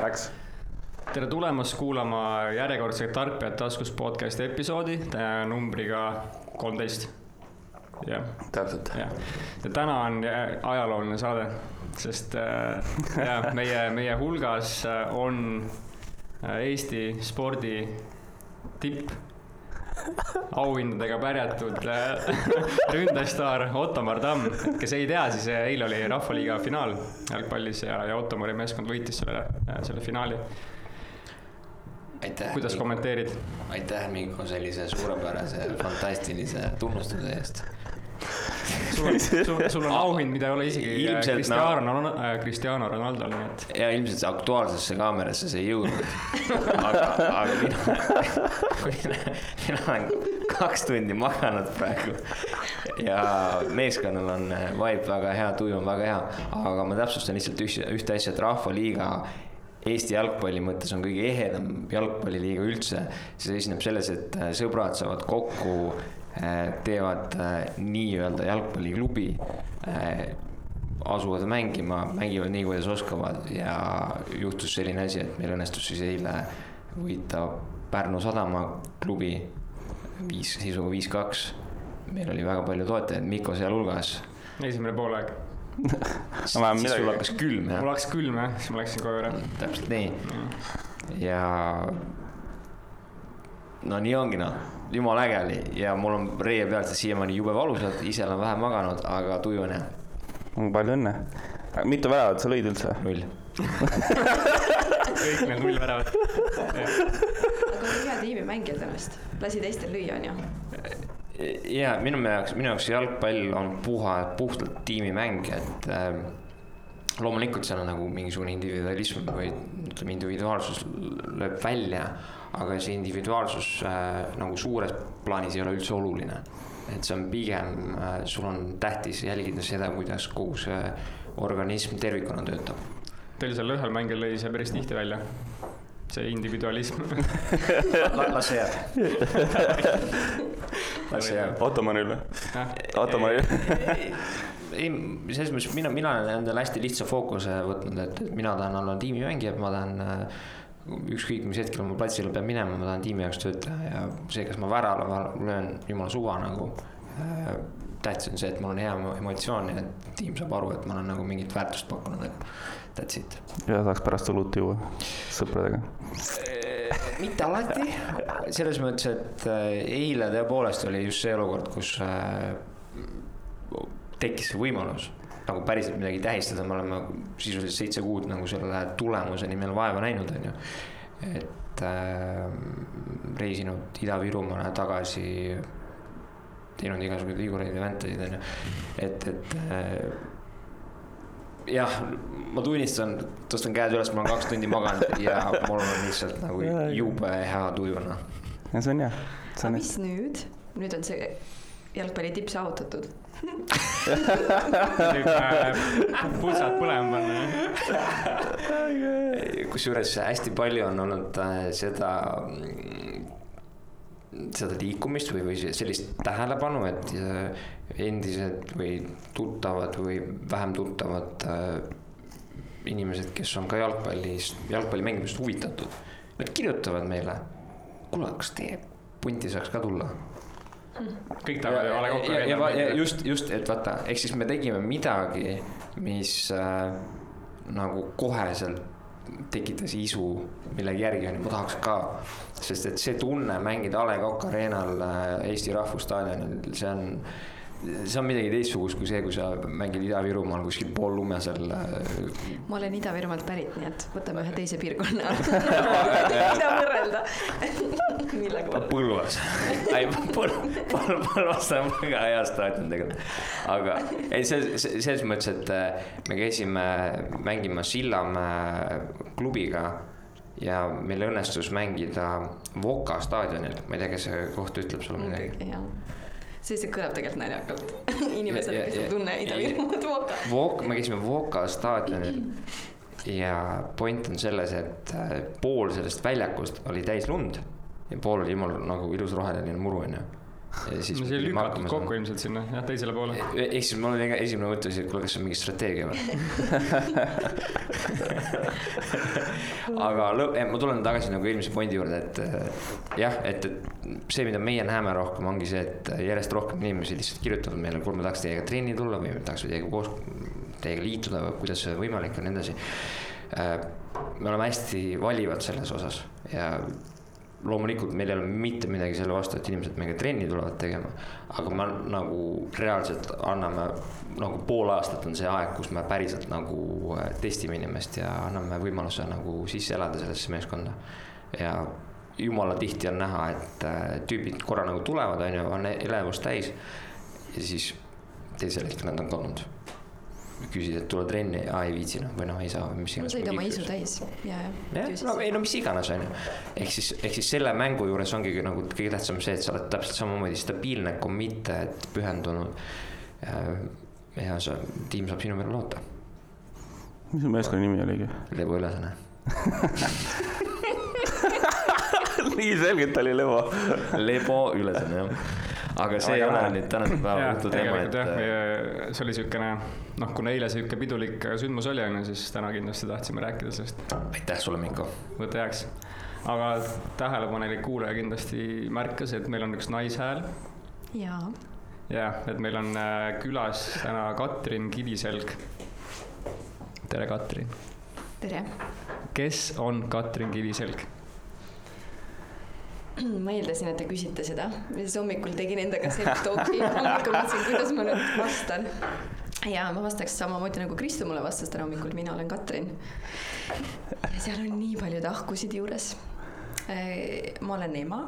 Läks. tere tulemast kuulama järjekordset Tarkpead taskus podcast'i episoodi numbriga kolmteist. jah, täpselt. jah. ja täna on jä- ajalooline saade, sest äh, ja meie, meie hulgas äh, on äh, Eesti spordi tipp, auhindadega pärjatud äh, ründestaar Ottomar Tamm, kes ei tea, siis äh, eile oli Rahvaliiga finaal jalgpallis ja, ja Ottomari meeskond võitis selle, selle finaali. aitäh. kuidas? kommenteerid? aitäh, Mikko, sellise suurepärase, fantastilise tunnustuse eest. sul, sul, sul on auhind, mida ei ole isegi äh, Ilmselt Cristiano, Cristiano Ronaldo'l, nii et ja ilmselt see Aktuaalsesse kaamerasse see ei jõudnud. aga, aga mina, mina, mina olen kaks tundi maganud praegu. ja meeskonnal on vibe väga hea, tuju on väga hea, aga ma täpsustan lihtsalt ühte, ühte asja, et Rahvaliiga Eesti jalgpalli mõttes on kõige ehedam jalgpalliliiga üldse. see seisneb selles, et sõbrad saavad kokku, teevad äh, nii-öelda jalgpalliklubi äh, asuvad mängima, mängivad nii, kuidas oskavad ja juhtus selline asi, et meil õnnestus siis eile võita Pärnu Sadama klubi viis, seisuga viis-kaks. meil oli väga palju toetajaid, Mikko sealhulgas. esimene poolaeg. siis sul midagi. hakkas külm mul jah, hakkas külm jah, siis ma läksin koju ära. täpselt nii. ja no nii ongi noh, jumala äge oli ja mul on reie pealt see siiamaani jube valusalt, ise olen vähe maganud, aga tuju on hea, palju õnne. mitu väravat sa lõid üldse? null. kõik need nullväravat. aga oli hea tiimimängijad ennast, lasi teistel lüüa, onju. ja minu jaoks, minu jaoks jalgpall on puha, puhtalt tiimimäng, et äh, loomulikult seal on nagu mingisugune individualism või ütleme, individuaalsus lööb välja, aga see individuaalsus äh, nagu suures plaanis ei ole üldse oluline. et see on pigem äh,, sul on tähtis jälgida seda, kuidas kogu see organism tervikuna töötab. Teil seal ühel mängil lõi see päris tihti välja. see individualism. las see jääb. las see jääb. Ottomanil või? Ottomanil. ei, selles mõttes mina, mina olen endale hästi lihtsa fookuse võtnud, et et mina tahan olla tiimimängija, ma tahan äh, ükskõik mis hetkel ma platsile pean minema, ma tahan tiimi jaoks tööd teha ja see, kas ma värava löön, jumala suva nagu. tähtis on see, et mul on hea emo- emotsioon ja et tiim saab aru, et ma olen nagu mingit väärtust pakkunud, et that's it. ja saaks pärast õlut juua sõpradega. mitte alati, selles mõttes, et äh, eile tõepoolest oli just see olukord, kus äh, tekkis see võimalus nagu päriselt midagi tähistada, me oleme sisuliselt seitse kuud nagu selle tulemuse nimel vaeva näinud, on ju. et äh, reisinud Ida-Virumaale tagasi, teinud igasuguseid vigureid ja väntasid, on ju, et, et äh, jah, ma tunnistan, tõstan käed üles, ma olen kaks tundi maganud ja mul on lihtsalt nagu jube hea tuju, noh. ja see on hea, see aga on mis nüüd? nüüd on see jalgpalli tipp saavutatud. putsad põlema panna. kusjuures hästi palju on olnud äh, seda, seda liikumist või, või sellist tähelepanu, et äh, endised või tuttavad või vähem tuttavad äh, inimesed, kes on ka jalgpallis, jalgpalli mängimisest huvitatud, nad kirjutavad meile, kuule, kas teie punti saaks ka tulla kõik tahavad ju A Le Coq ja, ja, ja, ja Arena'l. just, just, et vaata, ehk siis me tegime midagi, mis äh, nagu koheselt tekitas isu millegi järgi onju, ma tahaks ka. sest et see tunne mängida A Le Coq Arena'l äh, Eesti Rahvusstaadionil, see on, see on midagi teistsugust kui see, kui sa mängid Ida-Virumaal kuskil poollumesel äh, ma olen Ida-Virumaalt pärit, nii et võtame ühe teise piirkonna. saa võrrelda. millega võrrelda? Põlvas, ei Põl-, Põl-, Põlvas on väga hea staadion tegelikult. aga ei, see, selles mõttes, et äh, me käisime mängimas Sillamäe klubiga ja meil õnnestus mängida Voka staadionil, ma ei tea, kas see koht ütleb sulle midagi. jah, see, see kõlab tegelikult naljakalt. inimesed, kes ei tunne Ida-Virumaad Voka. Vook, me käisime Voka staadionil ja point on selles, et äh, pool sellest väljakust oli täis lund ja pool oli jumal nagu ilus roheline muru onju. See pidime lükatud kokku ilmselt sinna jah, teisele poole. ehk siis mul oli esimene mõte oli et kuule, kas see on mingi strateegia või? aga lõ-, ma tulen tagasi nagu eelmise pointi juurde, et äh, jah, et, et see, mida meie näeme rohkem, ongi see, et järjest rohkem inimesi lihtsalt kirjutavad meile, kuule, ma tahaks teiega trenni tulla või ma tahaks teiega koos, teiega liituda või kuidas see võimalik on ja nii edasi. me oleme hästi valivad selles osas ja loomulikult meil ei ole mitte midagi selle vastu, et inimesed meiega trenni tulevad tegema, aga me nagu reaalselt anname nagu pool aastat on see aeg, kus me päriselt nagu äh, testime inimest ja anname võimaluse nagu sisse elada sellesse meeskonda. ja jumala tihti on näha, et äh, tüübid korra nagu tulevad, on ju, on elevust täis ja siis teisel hetkel nad on kadunud. küsid, et tule trenni, aa ei viitsi noh, või noh, ei saa või mis ma iganes. sain oma isu täis ja, jah, no ei no mis iganes, on ju. ehk siis, ehk siis selle mängu juures ongi nagu kõige tähtsam see, et sa oled täpselt samamoodi stabiilne, committed, pühendunud. ja sa, tiim saab sinu peale loota. mis su meeskonna nimi oligi? Leebu ülesanne. nii selgelt oli Levo. Leebo ülesanne jah. Aga see ei ole nüüd tänase päeva jutu teema, et. meie, see oli siukene, noh, kuna eile sihuke pidulik sündmus oli, onju, siis täna kindlasti tahtsime rääkida sellest, aitäh sulle, Mikko. võta heaks. aga tähelepanelik kuulaja kindlasti märkas, et meil on üks naishääl ja jah, et meil on äh, külas täna Katrin Kiviselg. tere, Katrin. tere. kes on Katrin Kiviselg? Ma eeldasin, et te küsite seda, siis hommikul tegin endaga self-talk'i, hommikul mõtlesin, kuidas ma nüüd vastan. ja ma vastaks samamoodi nagu Kristo mulle vastas täna hommikul, mina olen Katrin. ja seal on nii palju tahkusid juures. ma olen ema.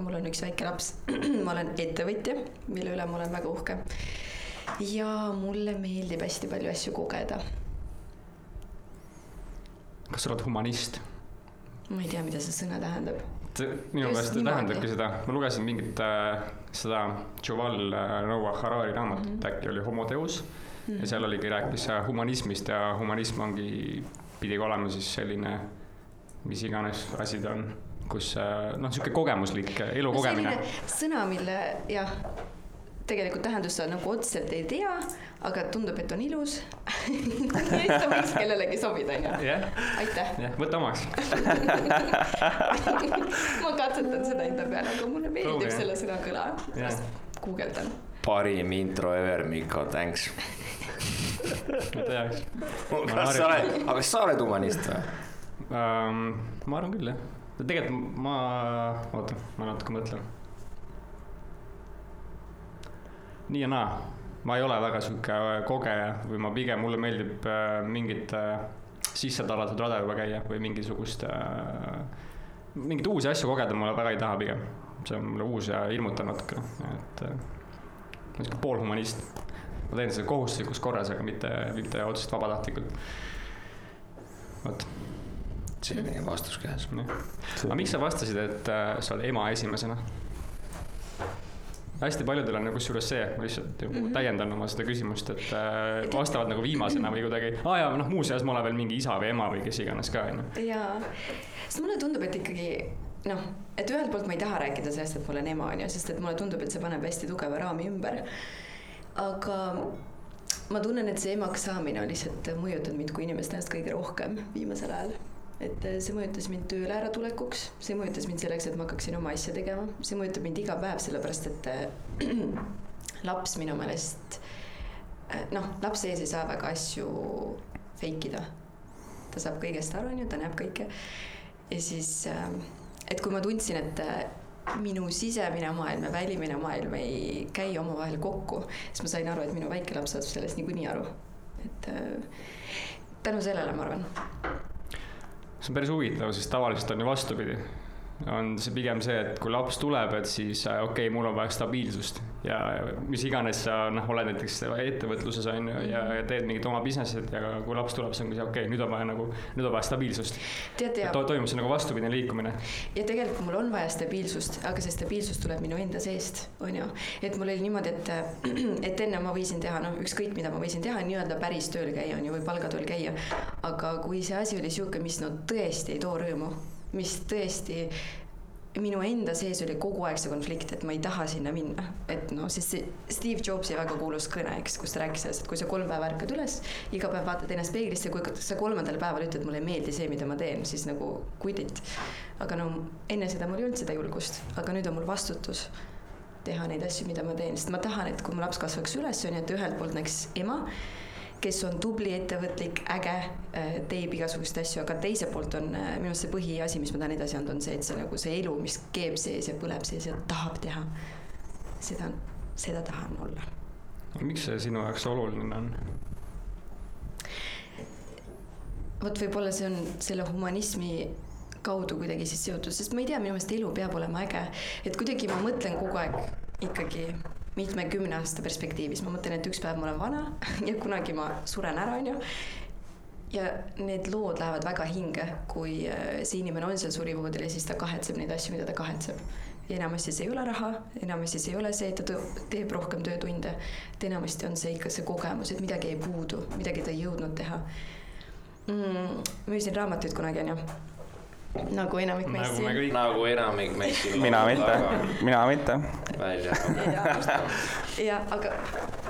mul on üks väike laps, ma olen ettevõtja, mille üle ma olen väga uhke. ja mulle meeldib hästi palju asju kogeda. kas sa oled humanist? ma ei tea, mida see sõna tähendab. Minu meelest niimoodi. tähendabki seda, ma lugesin mingit äh, seda Yuval äh, Noah Harari raamatut mm, Mhm. -hmm. äkki oli Homo Deus mm -hmm. ja seal oligi, rääkis äh, humanismist ja humanism ongi, pidigi olema siis selline, mis iganes asi ta on, kus äh, noh, sihuke kogemuslik elukogemine. sõna, mille jah, tegelikult tähendust sa nagu otseselt ei tea, aga tundub, et on ilus. ta võiks kellelegi sobida, onju. aitäh, jah, võta omaks. ma katsetan seda enda peale, aga mulle meeldib jah. selle sõna kõla Jah.. guugeldan. parim intro ever, Mikko, thanks. võta heaks. kas sa oled, aga kas sa oled humanist või? um,. ma arvan küll jah, tegelikult ma, oota, ma natuke mõtlen. Nii ja naa, ma ei ole väga sihuke kogeja või ma pigem, mulle meeldib äh, mingit äh, sisse tallatud rada juba käia või mingisugust äh,, mingeid uusi asju kogeda ma väga ei taha pigem. see on mulle uus ja hirmutav natukene, et äh, ma olen sihuke poolhumanist. ma teen seda kohustuslikus korras, aga mitte, mitte otseselt vabatahtlikult. vot see on meie vastus käes. aga miks sa vastasid, et äh, sa oled ema esimesena? Hästi paljudel on nagu kusjuures see, ma lihtsalt mm. -hmm. täiendan oma seda küsimust, et äh, vastavad nagu viimasena või kuidagi, aa jaa, noh, muuseas ma olen veel mingi isa või ema või kes iganes ka, onju. jaa, sest mulle tundub, et ikkagi noh, et ühelt poolt ma ei taha rääkida sellest, et ma olen ema, onju, sest et mulle tundub, et see paneb hästi tugeva raami ümber. aga ma tunnen, et see emaks saamine on lihtsalt mõjutanud mind kui inimest ennast kõige rohkem viimasel ajal. Et see mõjutas mind tööle äratulekuks, see mõjutas mind selleks, et ma hakkaksin oma asja tegema, see mõjutab mind iga päev, sellepärast et äh, laps minu meelest äh, noh, lapse ees ei saa väga asju fake ida. ta saab kõigest aru, onju, ta näeb kõike. ja siis, et kui ma tundsin, et äh, minu sisemine maailm ja välimine maailm ei käi omavahel kokku, siis ma sain aru, et minu väike laps saab sellest niikuinii aru. et äh, tänu sellele, ma arvan. See on päris huvitav, sest tavaliselt on ju vastupidi. On see pigem see, et kui laps tuleb, et siis äh, okei okay,, mul on vaja stabiilsust ja mis iganes sa noh, oled näiteks ettevõtluses on ju ja, ja teed mingit oma business'it ja kui laps tuleb, siis ongi see okei okay,, nüüd on vaja nagu, nüüd on vaja stabiilsust to. toimub see nagu vastupidine liikumine. ja tegelikult mul on vaja stabiilsust, aga see stabiilsus tuleb minu enda seest, on ju. et mul oli niimoodi, et, et enne ma võisin teha noh, ükskõik mida ma võisin teha, nii-öelda päris tööl käia on ju, või palgatööl käia. aga kui see asi oli sihuke, mis no tõesti ei too rõõmu, mis tõesti minu enda sees oli kogu aeg see konflikt, et ma ei taha sinna minna, et noh, sest see Steve Jobsi väga kuulus kõne, eks, kus ta rääkis sellest, et kui sa kolm päeva ärkad üles, iga päev vaatad ennast peeglisse, kui sa kolmandal päeval ütled, mulle ei meeldi see, mida ma teen, siis nagu quit it. aga no enne seda mul ei olnud seda julgust, aga nüüd on mul vastutus teha neid asju, mida ma teen, sest ma tahan, et kui mu laps kasvaks üles, on ju, et ühelt poolt näeks ema kes on tubli, ettevõtlik, äge, äh, teeb igasuguseid asju, aga teiselt poolt on äh, minu arust see põhiasi, mis ma tahan edasi anda, on see, et see nagu see elu, mis keeb sees ja põleb sees ja tahab teha. seda, seda tahan olla. miks see sinu jaoks oluline on? vot võib-olla see on selle humanismi kaudu kuidagi siis seotud, sest ma ei tea, minu meelest elu peab olema äge, et kuidagi ma mõtlen kogu aeg ikkagi mitmekümne aasta perspektiivis, ma mõtlen, et üks päev ma olen vana ja kunagi ma suren ära, onju. ja need lood lähevad väga hinge, kui äh, see inimene on seal surivoodil ja siis ta kahetseb neid asju, mida ta kahetseb. ja enamasti see ei ole raha, enamasti see ei ole see, et ta teeb rohkem töötunde. et enamasti on see ikka see kogemus, et midagi jäi puudu, midagi ta ei jõudnud teha mm,. müüsin raamatuid kunagi, onju nagu enamik meist nagu siin. nagu enamik meist siin. mina mitte, mina mitte. välja. ja, aga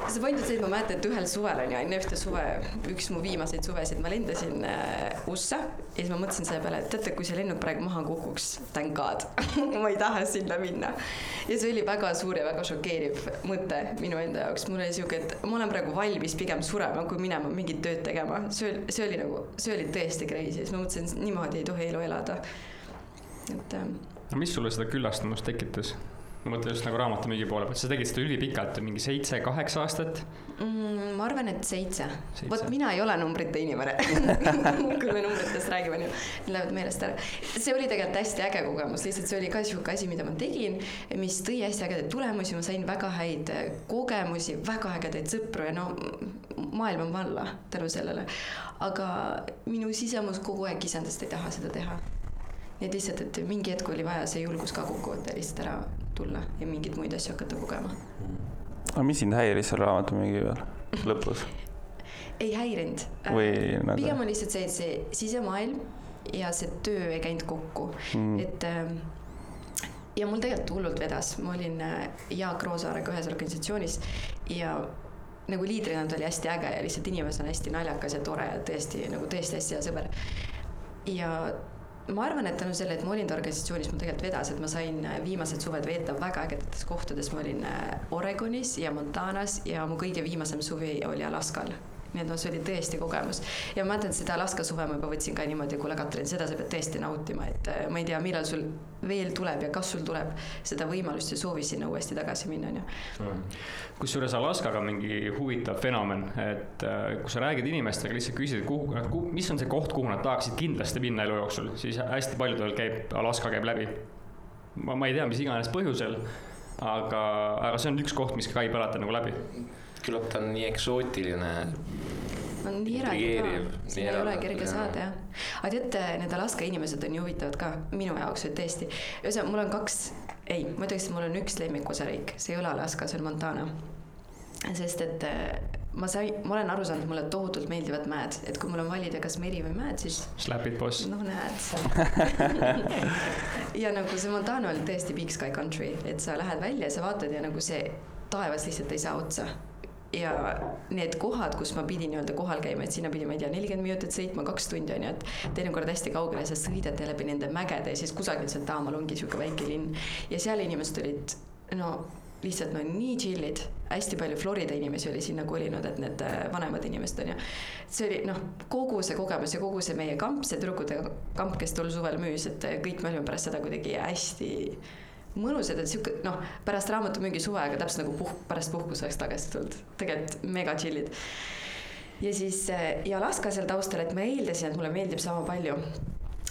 see point on see, et ma mäletan, et ühel suvel on ju, enne ühte suve, üks mu viimaseid suvesid, ma lendasin äh, USA ja siis ma mõtlesin selle peale, et teate, kui see lennuk praegu maha kukuks, thank god ma ei taha sinna minna. ja see oli väga suur ja väga šokeeriv mõte minu enda jaoks, mul oli siuke, et ma olen praegu valmis pigem surema, kui minema mingit tööd tegema, see oli, see oli nagu, see oli tõesti crazy, siis ma mõtlesin, niimoodi ei tohi elu elada kohta, et. Ähm, no mis sulle seda küllastumust tekitas? ma mõtlen just nagu raamatumüügi poole pealt, sa tegid seda ülipikalt, mingi seitse-kaheksa aastat mm,? ma arvan, et seitse, seitse.. vot mina ei ole numbrite inimene kui me numbritest räägime, nii lähevad meelest ära. see oli tegelikult hästi äge kogemus, lihtsalt see oli ka sihuke asi, mida ma tegin, mis tõi hästi ägedaid tulemusi, ma sain väga häid äh, kogemusi, väga ägedaid sõpru ja no maailm on valla tänu sellele. aga minu sisemus kogu aeg kisendas, et ei taha seda teha et lihtsalt, et mingi hetk oli vaja see julgus ka kokku võtta ja lihtsalt ära tulla ja mingeid muid asju hakata kogema. aga mis sind häiris seal raamatumüügi peal lõpus ei häirinud. nagu? pigem on lihtsalt see, et see sisemaailm ja see töö ei käinud kokku mm., et ähm, ja mul tegelikult hullult vedas, ma olin äh, Jaak Roosaarega ühes organisatsioonis ja nagu liidrina ta oli hästi äge ja lihtsalt inimesena hästi naljakas ja tore ja tõesti nagu tõesti hästi hea sõber. ja ma arvan, et tänu sellele, et ma olin organisatsioonis, mul tegelikult vedas, et ma sain äh, viimased suved veeta väga ägedates kohtades, ma olin äh, Oregonis ja Montanas ja mu kõige viimasem suvi oli Alaskal nii et noh, see oli tõesti kogemus. ja ma mäletan, et seda Alaska suve ma juba võtsin ka niimoodi, kuule Katrin, seda sa pead tõesti nautima, et äh, ma ei tea, millal sul veel tuleb ja kas sul tuleb seda võimalust ja soovi sinna uuesti tagasi minna, on ju. Mm. kusjuures Alaskaga mingi huvitav fenomen, et äh, kui sa räägid inimestega, lihtsalt küsid, kuhu, mis on see koht, kuhu nad tahaksid kindlasti minna elu jooksul, siis hästi paljudel käib, Alaska käib läbi. ma, ma ei tea, mis iganes põhjusel, aga, aga see on üks koht, mis käib alati nagu läbi küllap ta on nii eksootiline. on nii eraldi ka, siin ei ole kerge saada jah. aga teate, need Alaska inimesed on nii huvitavad ka minu jaoks, et tõesti. ühesõnaga, mul on kaks, ei, ma ütleks, et mul on üks lemmikosariik, see ei ole Alaska, see on Montana. sest et äh, ma sain, ma olen aru saanud, mulle tohutult meeldivad mäed, et kui mul on valida, kas meri või mäed, siis. Slap it boss. noh, näed ja nagu see Montana oli tõesti big sky country, et sa lähed välja ja sa vaatad ja nagu see taevas lihtsalt ei saa otsa ja need kohad, kus ma pidin nii-öelda kohal käima, et sinna pidi, ma ei tea, nelikümmend minutit sõitma, kaks tundi on ju, et teinekord hästi kaugele, sa sõidad läbi nende mägede ja siis kusagilt sealt taamal ongi sihuke väike linn. ja seal inimesed olid no lihtsalt no nii chill'id, hästi palju Florida inimesi oli sinna kolinud, et need äh, vanemad inimesed on ju. see oli noh, kogu see kogemus ja kogu see meie kamp, see tüdrukute kamp, kes tol suvel müüs, et kõik me olime pärast seda kuidagi hästi mõnusad, et sihuke noh, pärast raamatumüügi suveaega täpselt nagu puh-, pärast puhkust oleks tagasi tulnud, tegelikult mega chill'id. ja siis äh, ja Alaska seal taustal, et ma eeldasin, et mulle meeldib sama palju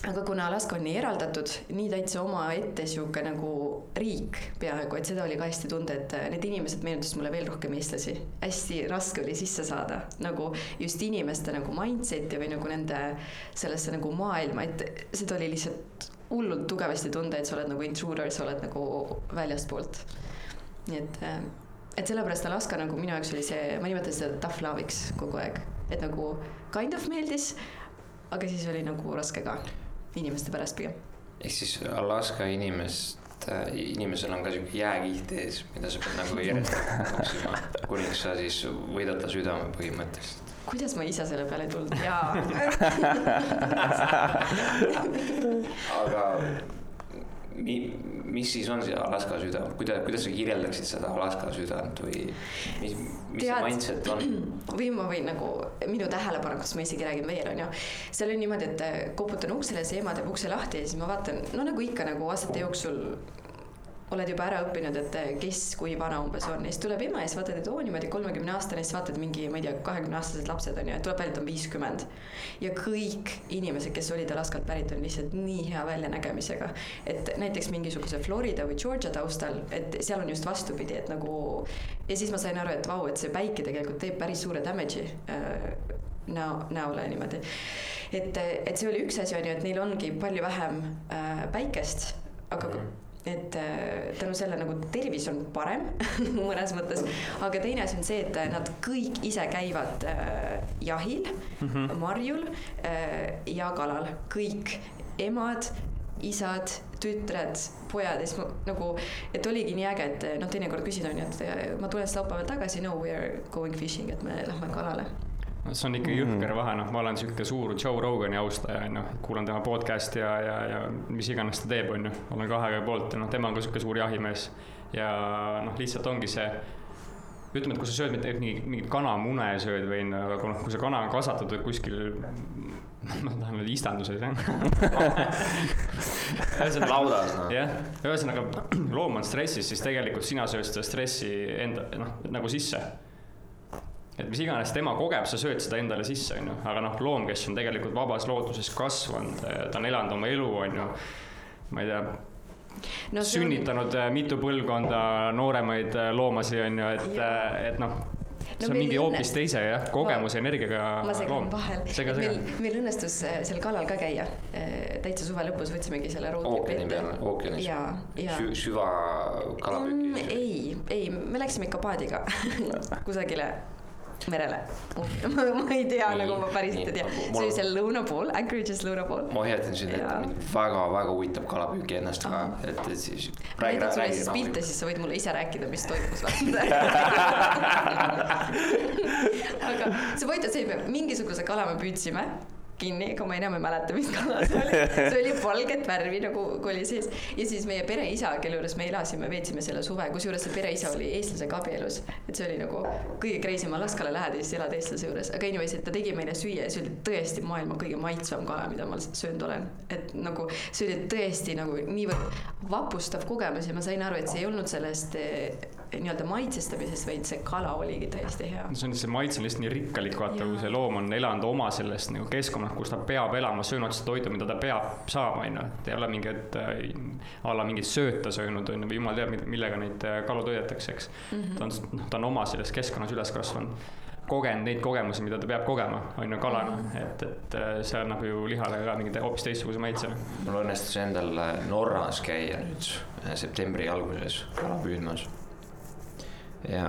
aga kuna Alaska on nii eraldatud, nii täitsa omaette sihuke nagu riik peaaegu, et seda oli ka hästi tunda, et äh, need inimesed meenutasid mulle veel rohkem eestlasi. hästi raske oli sisse saada nagu just inimeste nagu mindset'i või nagu nende sellesse nagu maailma, et seda oli lihtsalt hullult tugevasti tunda, et sa oled nagu intruder, sa oled nagu väljastpoolt. nii et, äh, et sellepärast Alaska nagu minu jaoks oli see, ma nimetan seda tough love'iks kogu aeg, et nagu kind of meeldis, aga siis oli nagu raske ka, inimeste pärast pigem ehk siis Alaska inimest, inimesel on ka sihuke jääkiht ees, mida sa pead nagu järjest kuniks sa siis võidad ta südame põhimõtteliselt. Kuidas ma ise selle peale ei tulnud, jaa. aga mi-, mis siis on see Alaska süda, kuidas, kuidas sa kirjeldaksid seda Alaska südant või mis, mis see Tead- mindset on? või ma võin nagu, minu tähelepanekust ma isegi räägin veel, onju. seal oli niimoodi, et koputan uksele, siis ema teeb ukse lahti ja siis ma vaatan, no nagu ikka nagu aastate jooksul oled juba ära õppinud, et äh, kes kui vana umbes on ja siis tuleb ema ja siis vaatad, et oo niimoodi kolmekümne aastane, siis vaatad mingi, ma ei tea, kahekümne aastased lapsed on ju, tuleb välja, et on viiskümmend. ja kõik inimesed, kes olid Alaskalt pärit, on lihtsalt nii hea väljanägemisega, et näiteks mingisuguse Florida või Georgia taustal, et seal on just vastupidi, et nagu ja siis ma sain aru, et vau, et see päike tegelikult teeb päris suure damage'i äh, näo, näole niimoodi. et, et see oli üks asi, on ju, et neil ongi palju vähem äh, päikest, aga et äh, tänu selle nagu tervis on parem mõnes mõttes, aga teine asi on see, et nad kõik ise käivad äh, jahil mm, -hmm. marjul äh, ja kalal, kõik emad, isad, tütred, pojad ja siis ma nagu, et oligi nii äge, et noh, teinekord küsid on ju, et äh, ma tulen siis laupäeval tagasi, no we are going fishing, et me lähme kalale. See on ikka jõhker vahe, noh, ma olen sihuke suur Joe Rogani austaja, onju, kuulan tema podcast'i ja, ja, ja mis iganes ta teeb, onju, olen kahe käe poolt ja noh, tema on ka sihuke suur jahimees ja noh, lihtsalt ongi see ütleme, et kui sa sööd mitte mingi, mingit kanamune sööd või onju, aga kui noh, kui see kana on kasvatatud kuskil, ma tahan öelda istanduses jah. ühesõnaga, laudas noh. jah, ühesõnaga loom on stressis, siis tegelikult sina sööd seda stressi enda noh, nagu sisse. Et mis iganes tema kogeb, sa sööd seda endale sisse, onju, aga noh, loom, kes on tegelikult vabas looduses kasvanud, ta on elanud oma elu, onju. ma ei tea, no see on, sünnitanud äh, mitu põlvkonda nooremaid äh, loomasi, onju, et, Jaa. et noh, see No on meil mingi hoopis teise jah, kogemuse ja energiaga ma loom. vahel. sega, sega meil, meil õnnestus seal kalal ka käia. täitsa suve lõpus võtsimegi selle road ookeani peal, ookeanis. ja, ja. süva kalapüüki. ei, ei, me läksime ikka paadiga kusagile merele. ma ei tea nagu ma päriselt ei tea, see oli seal lõuna pool, Anchorage'is lõuna pool. ma hoiatan sind Jaa. mind väga-väga huvitab kalapüüki ennast ka, et, et siis. ma näitan sulle siis pilte, siis sa võid mulle ise rääkida, mis toimus. aga see on see, et me mingisuguse kala me püüdsime kinni, aga ma enam ei mäleta, mis kala see oli. see oli valget värvi nagu kui oli sees ja siis meie pereisa, kelle juures me elasime, veetsime selle suve, kusjuures see pereisa oli eestlasega abielus. et see oli nagu kõige crazy im, Alaskale lähed ja siis elad eestlase juures, aga anyways, et ta tegi meile süüa ja see oli tõesti maailma kõige maitsvam kala, mida ma söönud olen. et nagu see oli tõesti nagu niivõrd vapustav kogemus ja ma sain aru, et see ei olnud sellest eh, nii-öelda maitsestamisest, vaid see kala oligi täiesti hea. see on, see maitse on lihtsalt nii rikkalik, vaata, kui see loom on elanud oma sellest nagu keskkonnast, kus ta peab elama, söönud seda toitu, mida ta peab saama, onju. et ei ole mingit äh, a la mingit sööta söönud, onju, või jumal teab, millega neid äh, kalu toidetakse, eks mm. -hmm. ta on, noh, ta on oma selles keskkonnas üles kasvanud, kogenud neid kogemusi, mida ta peab kogema, onju, kalana mm, -hmm. et, et äh, see annab ju lihale ka mingi hoopis teistsuguse maitse. mul õnnestus endal Norras käia nüüd äh, septembri alguses kala püüdmas. Ja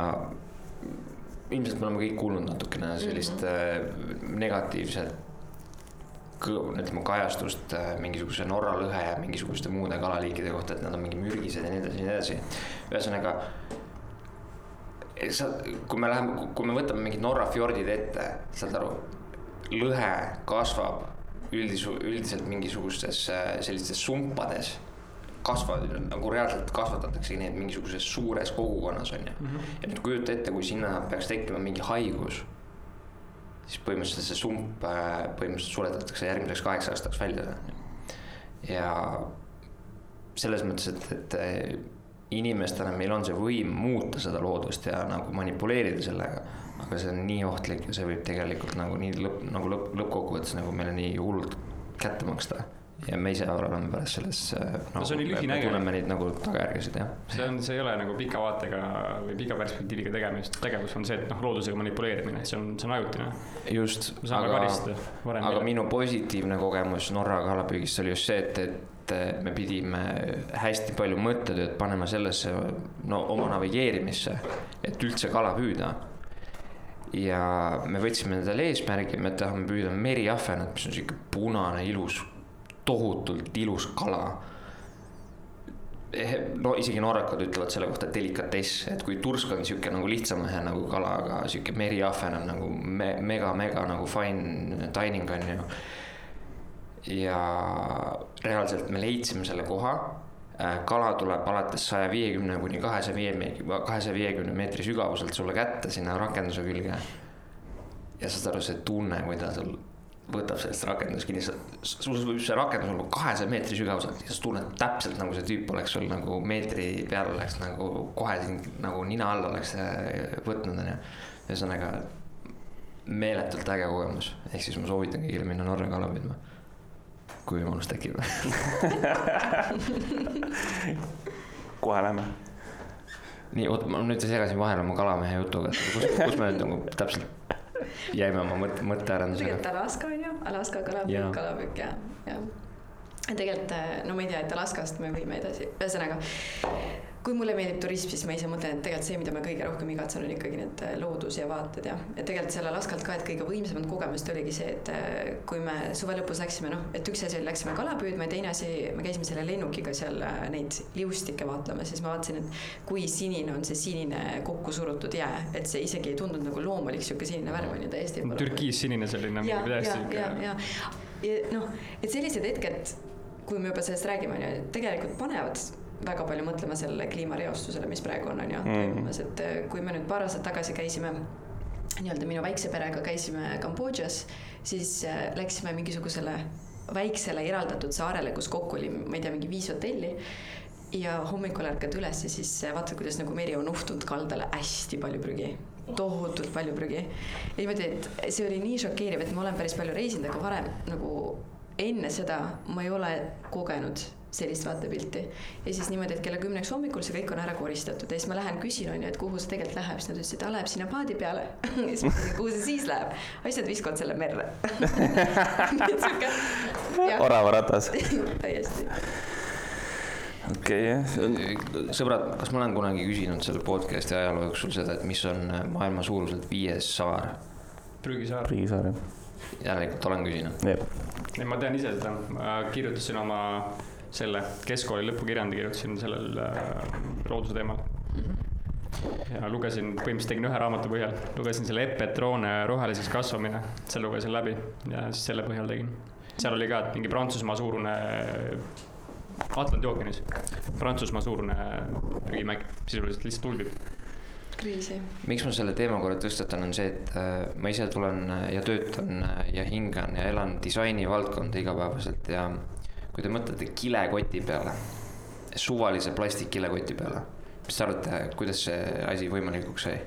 ilmselt me oleme kõik kuulnud natukene sellist mm -hmm. negatiivset ütleme kajastust äh, mingisuguse Norra lõhe ja mingisuguste muude kalaliikide kohta, et nad on mingi mürgised ja nii edasi ja nii edasi. ühesõnaga sa, kui me läheme, kui me võtame mingid Norra fjordid ette, saad aru, lõhe kasvab üldis-, üldiselt mingisugustes äh, sellistes sumpades. Kasvavad nagu reaalselt kasvatataksegi neid mingisuguses suures kogukonnas on ju. ja nüüd kujuta ette, kui sinna peaks tekkima mingi haigus. siis põhimõtteliselt see sump äh, põhimõtteliselt suletatakse järgmiseks kaheks aastaks välja. ja selles mõttes, et, et äh, inimestena meil on see võim muuta seda loodust ja nagu manipuleerida sellega. aga see on nii ohtlik ja see võib tegelikult nagu nii lõpp, nagu lõpp, lõppkokkuvõttes nagu meile nii hullult kätte maksta. Ja me ise oleme pärast selles äh, No see me lühinägelik. tunneme neid nagu tagajärgesid jah. see on, see ei ole nagu pika vaatega või pika perspektiiviga tegemist, tegevus on see, et noh, loodusega manipuleerimine, see on, see on ajutine. just, aga aga. minu positiivne kogemus Norra kalapüügist oli just see, et, et me pidime hästi palju mõttetööd panema sellesse, no oma navigeerimisse, et üldse kala püüda. ja me võtsime endale eesmärgi, me tahame püüda meriahvenat, mis on sihuke punane ilus tohutult ilus kala Eh, no isegi norrakad ütlevad selle kohta delikatess, et kui tursk on sihuke nagu lihtsam mehe nagu kala, aga sihuke meriahven on nagu me, mega-mega nagu fine dining on ju. ja reaalselt me leidsime selle koha. kala tuleb alates saja viiekümne kuni kahesaja viie, kahesaja viiekümne meetri sügavuselt sulle kätte sinna rakenduse külge. ja saad aru, see tunne, kui ta sul võtab sellest rakendusest kinni, sul võib see rakendus olla kahesaja meetri sügavuselt ja sa tunned täpselt nagu see tüüp oleks sul nagu meetri peal oleks nagu kohe sind nagu nina alla oleks äh, võtnud, onju. ühesõnaga meeletult äge kogemus, ehk siis ma soovitan kõigile minna Norra kala püüdma. kui võimalus tekib kohe lähme. nii, oot, ma nüüd segasin vahele oma kalamehe jutuga, kus, kus me nüüd nagu täpselt jäime oma mõtte, mõttearendusega. tegelikult Alaska on ju, Alaska kalapüük, kalapüük ja, ja. tegelikult no ma ei tea, et Alaskast me võime edasi, ühesõnaga kui mulle meeldib turism, siis ma ise mõtlen, et tegelikult see, mida ma kõige rohkem igatsen, on ikkagi need äh, loodus ja vaated ja, ja tegelikult selle Alaskalt ka, et kõige võimsamad kogemused oligi see, et äh, kui me suve lõpus läksime, noh, et üks asi oli, läksime kala püüdma ja teine asi, me käisime selle lennukiga seal äh, neid liustikke vaatamas, siis ma vaatasin, et kui sinine on see sinine kokku surutud jää, et see isegi ei tundunud nagu loomulik sihuke sinine värv on ju täiesti. türkiissinine selline. ja, ja, ja, ja, ja noh, et sellised hetked, kui me juba sellest räägime, on ju, tegelikult panevad väga palju mõtlema sellele kliimareostusele, mis praegu on, on ju, mm. toimumas, et äh, kui me nüüd paar aastat tagasi käisime nii-öelda minu väikse perega käisime Kambodžas, siis äh, läksime mingisugusele väiksele eraldatud saarele, kus kokku oli, ma ei tea, mingi viis hotelli. ja hommikul ärkad üles ja siis äh, vaatad, kuidas nagu meri on uhtunud kaldale hästi palju prügi tohutult palju prügi. ja niimoodi, et see oli nii šokeeriv, et ma olen päris palju reisinud, aga varem nagu enne seda ma ei ole kogenud sellist vaatepilti. ja siis niimoodi, et kella kümneks hommikul see kõik on ära koristatud ja siis ma lähen küsin, on ju, et kuhu see tegelikult läheb, siis nad ütlesid, et aa, läheb sinna paadi peale ja siis ma küsin, kuhu see siis läheb? asjad viskavad selle merre oravaratas täiesti okei okay,, sõbrad, kas ma olen kunagi küsinud selle podcast'i ajaloo jooksul seda, et mis on maailma suuruselt viies saar? prügisaar. prügisaar, jah. järelikult olen küsinud. ei, ma tean ise seda, ma kirjutasin oma selle keskkooli lõpukirjandi kirjutasin sellel äh, looduse teemal. ja lugesin, põhimõtteliselt tegin ühe raamatu põhjal, lugesin selle Epp Petrone Roheliseks kasvamine, selle lugesin läbi ja siis selle põhjal tegin. seal oli ka, et mingi Prantsusmaa suurune, Atlandi ookeanis, Prantsusmaa suurune prügimägi, sisuliselt lihtsalt ulbib kriisi. miks ma selle teema korra tõstatan, on see, et äh, ma ise tulen ja töötan ja hingan ja elan disaini valdkonda igapäevaselt ja kui te mõtlete kilekoti peale, suvalise plastikkilekoti peale, mis te arvate, kuidas see asi võimalikuks sai?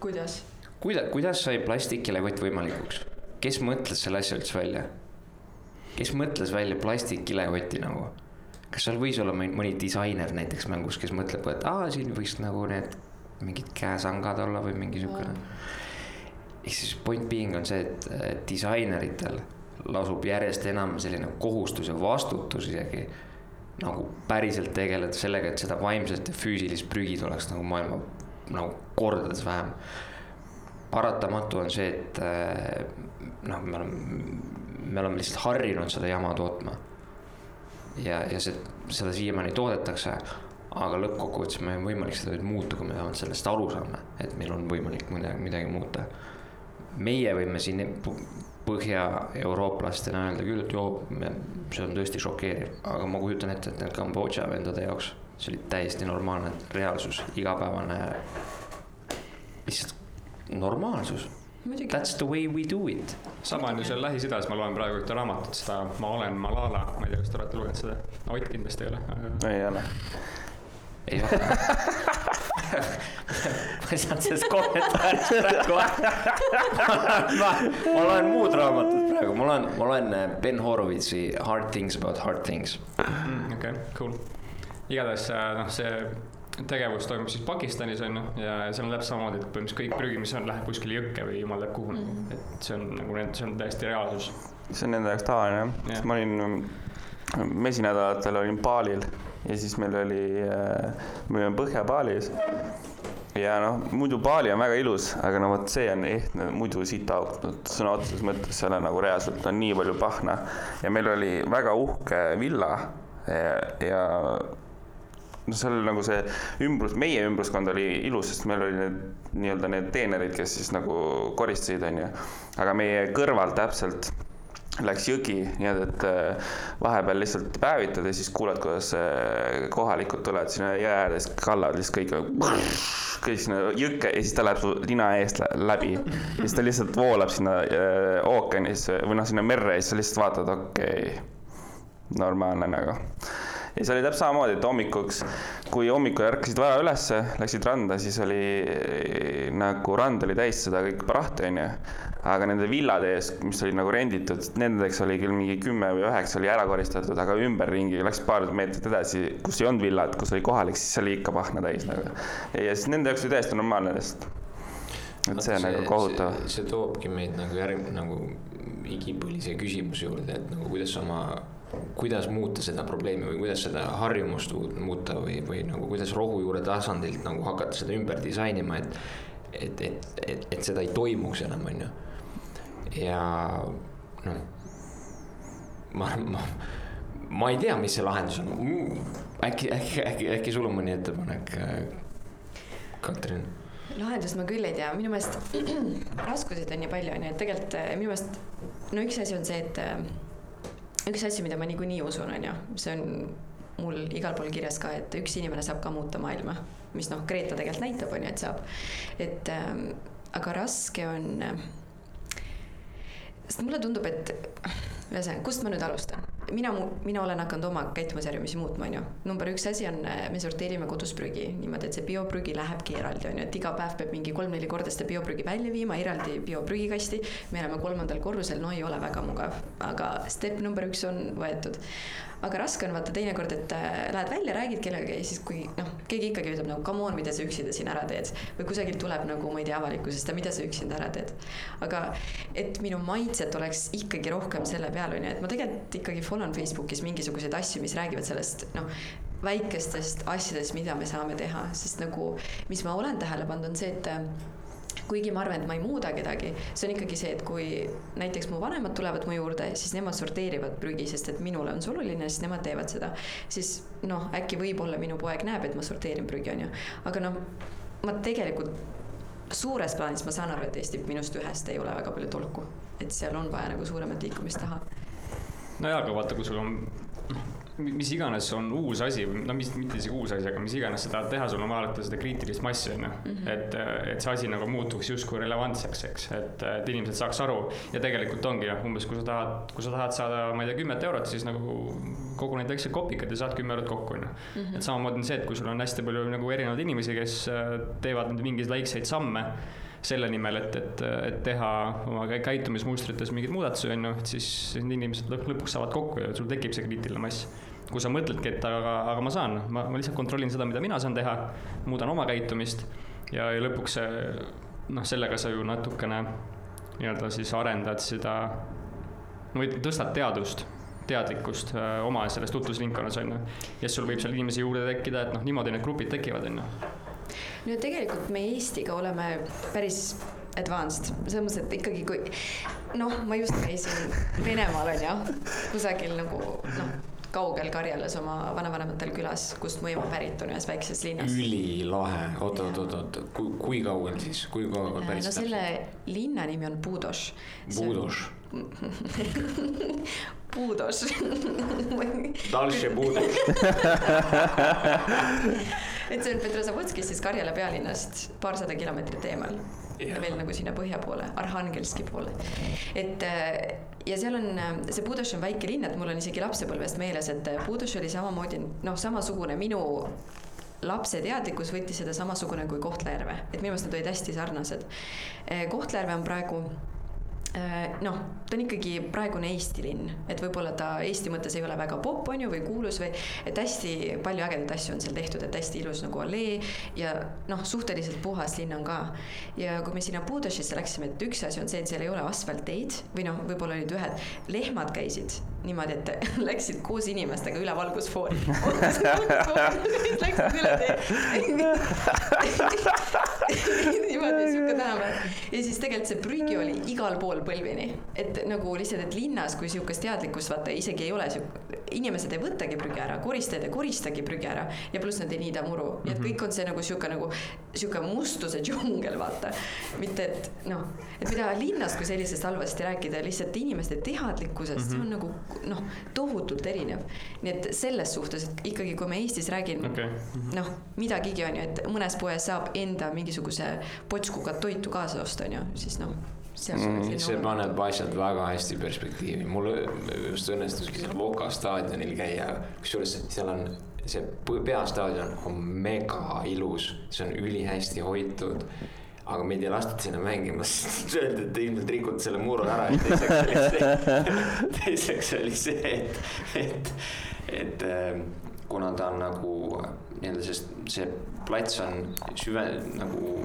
kuidas? kuida-, kuidas sai plastikkilekott võimalikuks? kes mõtles selle asja üldse välja? kes mõtles välja plastikkilekoti nagu? kas seal võis olla mõni disainer näiteks mängus, kes mõtleb, et aa, siin võiks nagu need mingid käesangad olla või mingi siukene. ehk siis point being on see, et disaineritel lasub järjest enam selline kohustus ja vastutus isegi nagu päriselt tegeleda sellega, et seda vaimset ja füüsilist prügi tuleks nagu maailma nagu kordades vähem. paratamatu on see, et eh, noh, me oleme, me oleme lihtsalt harjunud seda jama tootma. ja, ja see, seda siiamaani toodetakse, aga lõppkokkuvõttes meil on võimalik seda nüüd muuta, kui me vähemalt sellest aru saame, et meil on võimalik midagi, midagi muuta. meie võime siin põhja-eurooplastena öelda küll, et joo, see on tõesti šokeeriv, aga ma kujutan ette, et need Kambodža vendade jaoks see oli täiesti normaalne reaalsus, igapäevane, lihtsalt normaalsus. That's the way we do it. sama on ju seal Lähis-Idas, ma loen praegu ühte raamatut, seda Ma olen Malala, ma ei tea, kas te olete lugenud seda? Ott kindlasti ei ole aga.... ei ole ei ole ma ei saanud sellest kommentaarist praegu ma, ma loen muud raamatut praegu, ma loen, ma loen äh, Ben Horowitzi Hard things about hard things. Mm, okei, cool. igatahes äh, noh, see tegevus toimub siis Pakistanis on ju ja seal on täpselt samamoodi, et põhimõtteliselt kõik prügi, mis on, läheb kuskile jõkke või jumal teab kuhu mm., et see on nagu, see on täiesti reaalsus. see on nende jaoks tavaline jah ja., ma olin mesinädalatel olin Balil ja siis meil oli, äh, me olime Põhja-Balis ja noh, muidu Bali on väga ilus, aga no vot see on ehtne muidu sitaauk, sõna otseses mõttes, seal on nagu reaalselt on nii palju pahna. Ja meil oli väga uhke villa. Ja, ja no seal oli nagu see ümbrus, meie ümbruskond oli ilus, sest meil oli need nii-öelda need teenerid, kes siis nagu koristasid, onju. aga meie kõrval täpselt läks jõgi, nii et, äh, vahepeal lihtsalt päevitad ja siis kuuled, kuidas äh, kohalikud tulevad sinna jõe ääre, siis kallavad lihtsalt kõik, kõik sinna jõkke ja siis ta läheb su nina eest lä- läbi. ja siis ta lihtsalt voolab sinna äh, ookeanisse või noh, sinna merre ja siis sa lihtsalt vaatad, okei okay,, normaalne nagu. Ja see oli täpselt samamoodi, et hommikuks, kui hommikul ärkasid vara ülesse, läksid randa, siis oli eh, nagu rand oli täis seda kõik prahti, onju. aga nende villade ees, mis olid nagu renditud, nendeks oli küll mingi kümme või üheksa oli ära koristatud, aga ümberringi läks paar meetrit edasi, kus ei olnud villat, kus oli kohalik, siis oli ikka pahna täis nagu. ja siis nende jaoks oli täiesti normaalne lihtsalt. et see on nagu kohutav. see toobki meid nagu järg-, nagu igipõlise küsimuse juurde, et nagu kuidas oma, kuidas muuta seda probleemi või kuidas seda harjumust uut- muuta või, või nagu kuidas rohujuure tasandilt nagu hakata seda ümber disainima, et et, et, et, et seda ei toimuks enam, on ju. ja noh, ma, ma, ma ei tea, mis see lahendus on. äkki, äkki, äkki, äkki sul on mõni ettepanek, Katrin? lahendust ma küll ei tea, minu meelest raskuseid on nii palju, onju, et tegelikult eh, minu meelest no üks asi on see, et eh, üks asi, mida ma niikuinii usun, onju, see on mul igal pool kirjas ka, et üks inimene saab ka muuta maailma, mis noh, Greta tegelikult näitab, onju, et saab. et ähm, aga raske on, sest mulle tundub, et ühesõnaga, kust ma nüüd alustan? mina, mina olen hakanud oma käitumisharjumusi muutma, onju. number üks asi on, me sorteerime kodus prügi niimoodi, et see bioprügi lähebki eraldi, onju, et iga päev peab mingi kolm-neli korda seda bioprügi välja viima eraldi bioprügikasti. me elame kolmandal korrusel, no ei ole väga mugav, aga step number üks on võetud. Aga raske on vaata teinekord, et äh, lähed välja, räägid kellegagi ja siis, kui noh, keegi ikkagi ütleb nagu come on, mida sa üksinda siin ära teed või kusagilt tuleb nagu ma ei tea avalikkusest mida sa üksinda ära teed. aga et minu mindset oleks ikkagi rohkem selle peal onju, et ma tegelikult ikkagi follow n Facebookis mingisuguseid asju, mis räägivad sellest noh väikestest asjadest, mida me saame teha, sest nagu, mis ma olen tähele pannud, on see, et äh, kuigi ma arvan, et ma ei muuda kedagi, see on ikkagi see, et kui näiteks mu vanemad tulevad mu juurde, siis nemad sorteerivad prügi, sest et minule on see oluline, siis nemad teevad seda. siis noh, äkki võib-olla minu poeg näeb, et ma sorteerin prügi, onju, aga noh, ma tegelikult suures plaanis ma saan aru, et Eesti minust ühest ei ole väga palju tolku, et seal on vaja nagu suuremat liikumist taha. nojaa, aga vaata, kui sul on noh, mis iganes on uus asi, no mis, mitte isegi uus asi, aga mis iganes sa tahad teha, sul on vaja seda kriitilist massi, on ju. et, et see asi nagu muutuks justkui relevantseks, eks, et, et inimesed saaks aru ja tegelikult ongi jah, umbes kui sa tahad, kui sa tahad saada, ma ei tea, kümmet eurot, siis nagu kogu neid väikseid kopikaid ja saad kümme eurot kokku, on ju. et samamoodi on see, et kui sul on hästi palju nagu erinevaid inimesi, kes äh, teevad mingeid väikseid samme selle nimel, et, et, et teha oma kä- käitumismustrites mingeid muudatusi, on ju, et siis need inimesed lõp- lõpuks saavad kokku ja sul tekib see kriitiline mass. Kui sa mõtledki, et aga, aga ma saan, ma, ma lihtsalt kontrollin seda, mida mina saan teha, muudan oma käitumist ja, ja lõpuks see noh, sellega sa ju natukene nii-öelda siis arendad seda, või tõstad teadust teadlikkust öö, oma selles tutvusringkonnas on ju. ja siis sul võib seal inimesi juurde tekkida, et noh, niimoodi need grupid tekivad, on ju. no tegelikult me Eestiga oleme päris advanced, selles mõttes, et ikkagi kui noh, ma just käisin Venemaal onju, kusagil nagu noh, kaugel Karjalas oma vanavanematel külas, kust mu ema pärit on, ühes väikses linnas. ülilahe, oot, oot, oot, oot, kui, kui kaugel siis, kui kaugel päris no selle linna nimi on Budoš. Budoš, Budoš. Dalše Budoš. et see on Petrozavodskis siis Karjala pealinnast paarsada kilomeetrit eemal ja veel nagu sinna põhja poole, Arhangelski poole. et äh, ja seal on, see Budoš on väike linn, et mul on isegi lapsepõlvest meeles, et Budoš oli samamoodi noh, samasugune minu lapse teadlikkus võttis seda samasugune kui Kohtla-Järve, et minu meelest nad olid hästi sarnased. Kohtla-Järve on praegu äh, noh, ta on ikkagi praegune Eesti linn, et võib-olla ta Eesti mõttes ei ole väga popp, on ju, või kuulus või et hästi palju ägedaid asju on seal tehtud, et hästi ilus nagu allee ja noh, suhteliselt puhas linn on ka. ja kui me sinna Budašisse läksime, et üks asi on see, et seal ei ole asfaltteid või noh, võib-olla olid ühed, lehmad käisid niimoodi, et läksid koos inimestega üle valgusfoori. Läksid üle tee. niimoodi sihuke tänapäev. ja siis tegelikult see prügi oli igal pool põlvini, et nagu lihtsalt, et linnas, kui sihukest teadlikkust vaata isegi ei ole, inimesed ei võtagi prügi ära, koristajad ei koristagi prügi ära ja pluss nad ei niida muru mm, -hmm. et kõik on see nagu sihuke nagu sihuke mustuse džungel, vaata. mitte et noh, et mida linnast kui sellisest halvasti rääkida, lihtsalt inimeste teadlikkusest mm, -hmm. see on nagu noh, tohutult erinev. nii et selles suhtes, et ikkagi, kui ma Eestis räägin okay. mm -hmm. noh, midagigi on ju, et mõnes poes saab enda mingisuguse potskuga toitu kaasa osta, on ju, siis noh Mm, see paneb asjad väga hästi perspektiivi, mul just õnnestuski seal Voka staadionil käia, kusjuures seal on see peastaadion on mega ilus, see on ülihästi hoitud aga meid ei lastud sinna mängima, sest öeldi, et te ilmselt rikute selle muru ära. Ja teiseks oli see, teiseks oli see, et, et, et ähm, kuna ta on nagu nii-öelda, sest see plats on süve nagu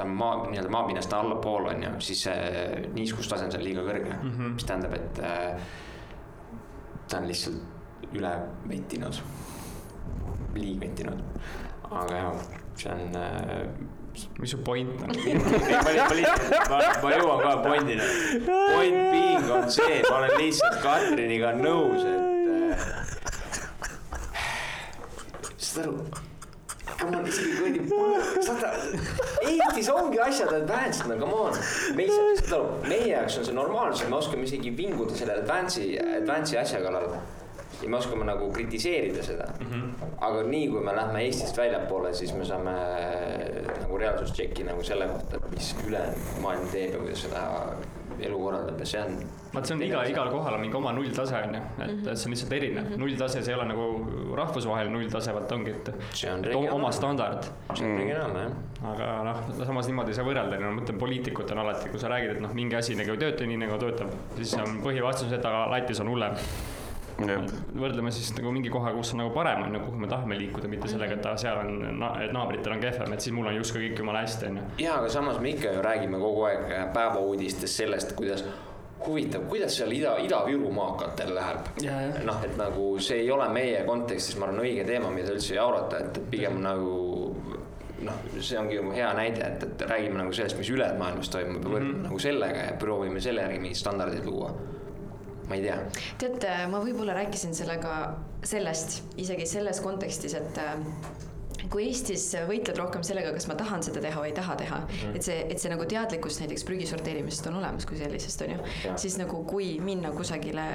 ta on maa, nii-öelda maapinnast allapool on ju, siis see niiskustase on seal liiga kõrge mm, -hmm. mis tähendab, et äh, ta on lihtsalt üle vettinud, liigvettinud, aga jah, see on äh, mis su point on ma, ma, ma jõuan ka pointini. Point being on see, ma olen lihtsalt Katriniga nõus, et äh,. saad aru? Come on, isegi kuradi, saad aru, Eestis ongi asjad advanced, no come on. me ei saa, saad aru, meie jaoks on see normaalsus, me oskame isegi vinguda selle advance'i, advance'i asja kallal ja me oskame nagu kritiseerida seda mm. -hmm. aga nii kui me lähme Eestist väljapoole, siis me saame äh, nagu reaalsustšeki nagu selle kohta, mis ülejäänud maailm teeb ja kuidas seda elu korraldab ja see on. vaat see on iga, igal kohal on mingi oma nulltase on ju, et mm -hmm. see on lihtsalt erinev mm -hmm., nulltase, see ei ole nagu rahvusvaheline nulltase, vaat ongi, et. oma standard. see on regionaalne jah. aga noh, samas niimoodi ei saa võrrelda, no ma mõtlen, poliitikud on alati, kui sa räägid, et noh, mingi asi nagu ei tööta nii nagu töötab, siis on põhivastus, et aga latis on hullem võrdleme siis nagu mingi koha, kus on nagu parem on ju, kuhu me tahame liikuda, mitte sellega, et seal on na, et naabritel on kehvem, et siis mul on justkui kõik jumala hästi on ju. ja, aga samas me ikka ju räägime kogu aeg päevauudistes sellest, kuidas huvitav, kuidas seal Ida, Ida-Viru maakatel läheb. noh, et nagu see ei ole meie kontekstis, ma arvan, õige teema, mida üldse jaurata, et pigem nagu noh, see ongi ju hea näide, et, et räägime nagu sellest, mis ülejäänud maailmas toimub ja võrdleme mm -hmm. nagu sellega ja proovime selle järgi mingeid standardeid luua ma ei tea. tead, ma võib-olla rääkisin sellega sellest isegi selles kontekstis, et kui Eestis võitled rohkem sellega, kas ma tahan seda teha või ei taha teha mm, -hmm. et see, et see nagu teadlikkus näiteks prügi sorteerimisest on olemas kui sellisest, on ju. siis nagu kui minna kusagile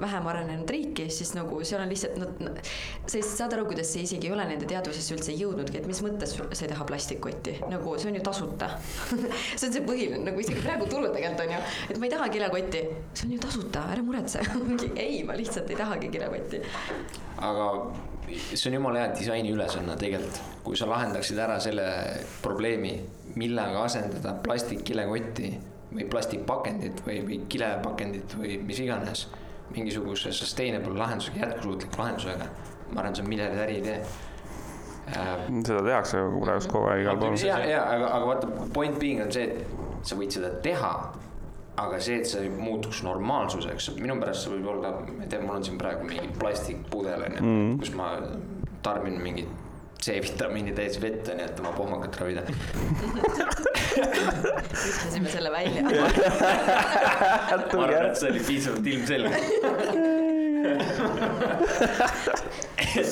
vähem arenenud riiki, siis nagu seal on lihtsalt, no sa ei saad aru, kuidas see isegi ei ole nende teadvusesse üldse jõudnudki, et mis mõttes sa ei taha plastikkotti, nagu see on ju tasuta see on see põhiline, nagu isegi praegu turul tegelikult on ju, et ma ei taha kilekotti, see on ju tasuta, ära muretse ei, ma lihtsalt ei tahagi kilekotti. aga see on jumala hea disaini ülesanne tegelikult, kui sa lahendaksid ära selle probleemi, millega asendada plastikkilekotti või plastikpakendit või, või kilepakendit või mis iganes. mingisuguse sustainable lahendusega, jätkusuutliku lahendusega. ma arvan, see on miljardäri idee äh,. seda tehakse praegu kogu aeg igal pool. ja, ja aga, aga vaata point being on see, et sa võid seda teha aga see, et see muutuks normaalsuseks, minu pärast see võib olla, ma ei tea, mul on siin praegu mingi plastikpudel on ju mm, -hmm. kus ma tarbin mingit C-vitamiini täis vett on ju, et oma pohmakat ravida. Ütlesime selle välja. Ma arvan, et see oli piisavalt ilmselge et,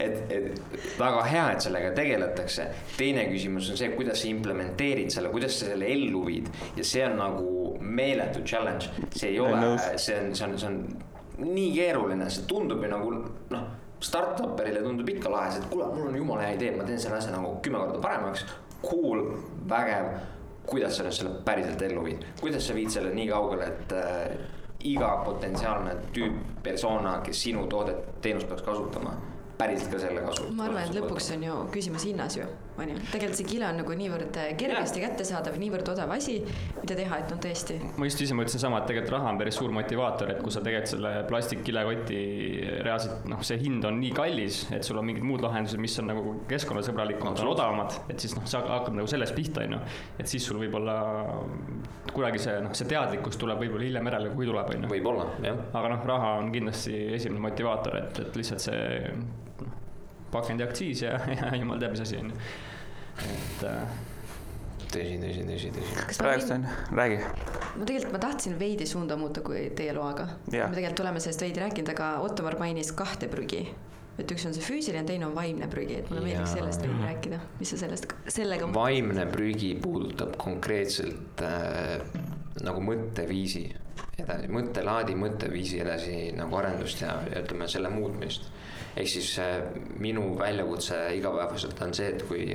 et, et väga hea, et sellega tegeletakse. teine küsimus on see, kuidas sa implementeerid selle, kuidas sa selle ellu viid ja see on nagu meeletu challenge. see ei ole, see on, see on, see on nii keeruline, see tundub ju nagu noh startup'erile tundub ikka lahe, see, et kuule, mul on jumala hea idee, ma teen selle asja nagu kümme korda paremaks. Cool, vägev, kuidas sa nüüd selle päriselt ellu viid, kuidas sa viid selle nii kaugele, et äh, iga potentsiaalne tüüp, persona, kes sinu toodet, teenust peaks kasutama, päriselt ka selle kasu. ma arvan, et lõpuks on ju küsimus hinnas ju, on ju. tegelikult see kile on nagu niivõrd kergesti kättesaadav, niivõrd odav asi, mida teha, et noh, tõesti. ma just ise mõtlesin sama, et tegelikult raha on päris suur motivaator, et kui sa tegelikult selle plastikkilekoti reaalselt, noh, see hind on nii kallis, et sul on mingid muud lahendused, mis on nagu keskkonnasõbralikumad, on odavamad, et siis noh, see hakkab nagu sellest pihta, on ju. et siis sul võib-olla kuidagi see, noh, see teadlikkus tuleb võib-olla hiljem järele, kui tuleb, on ju. võib-olla, jah. aga noh, raha on kindlasti esimene motivaator, et, et lihtsalt see pakendiaktsiis ja, ja jumal teab, mis asi on ju et äh, tõsi, tõsi, tõsi, tõsi. praegust on, räägi. ma tegelikult, ma tahtsin veidi suunda muuta, kui teie loaga. Me tegelikult oleme sellest veidi rääkinud, aga Ottomar mainis kahte prügi. et üks on see füüsiline, teine on vaimne prügi, et mulle meeldiks sellest veidi rääkida, mis sa sellest, sellega vaimne prügi puudutab konkreetselt äh, nagu mõtteviisi edasi, mõttelaadi, mõtteviisi edasi nagu arendust ja ja ütleme selle muutmist. Ehk siis äh, minu väljakutse igapäevaselt on see, et kui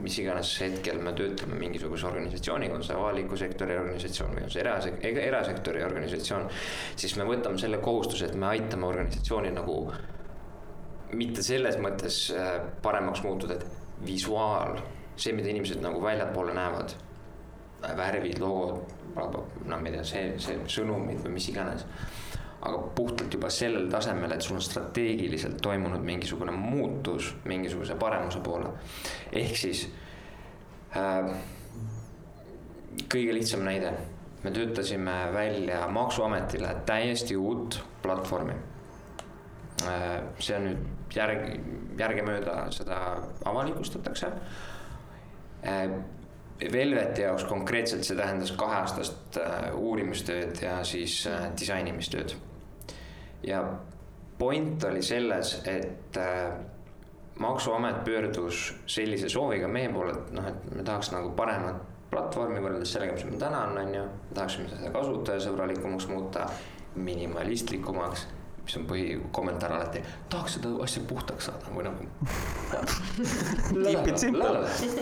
mis iganes hetkel me töötame mingisuguse organisatsiooniga, on see avaliku sektori organisatsioon või on see erasek-, erasektori organisatsioon, siis me võtame selle kohustuse, et me aitame organisatsiooni nagu mitte selles mõttes äh, paremaks muutuda, et visuaal, see, mida inimesed nagu väljapoole näevad, värvid, logod, no ma ei tea, see, see sõnumid või mis iganes. Aga puhtalt juba sellel tasemel, et sul on strateegiliselt toimunud mingisugune muutus mingisuguse paremuse poole. ehk siis äh, kõige lihtsam näide, me töötasime välja Maksuametile täiesti uut platvormi Äh, see on nüüd järg, järgemööda seda avalikustatakse. Velveti jaoks konkreetselt see tähendas kaheaastast äh, uurimistööd ja siis äh, disainimistööd. Ja point oli selles, et äh, maksuamet pöördus sellise sooviga meie poole, et noh, et me tahaks nagu paremat platvormi võrreldes sellega, mis meil täna on, on ju. tahaksime seda kasutajasõbralikumaks muuta, minimalistlikumaks mis on põhikommentaar alati, tahaks seda asja puhtaks saada või nagu.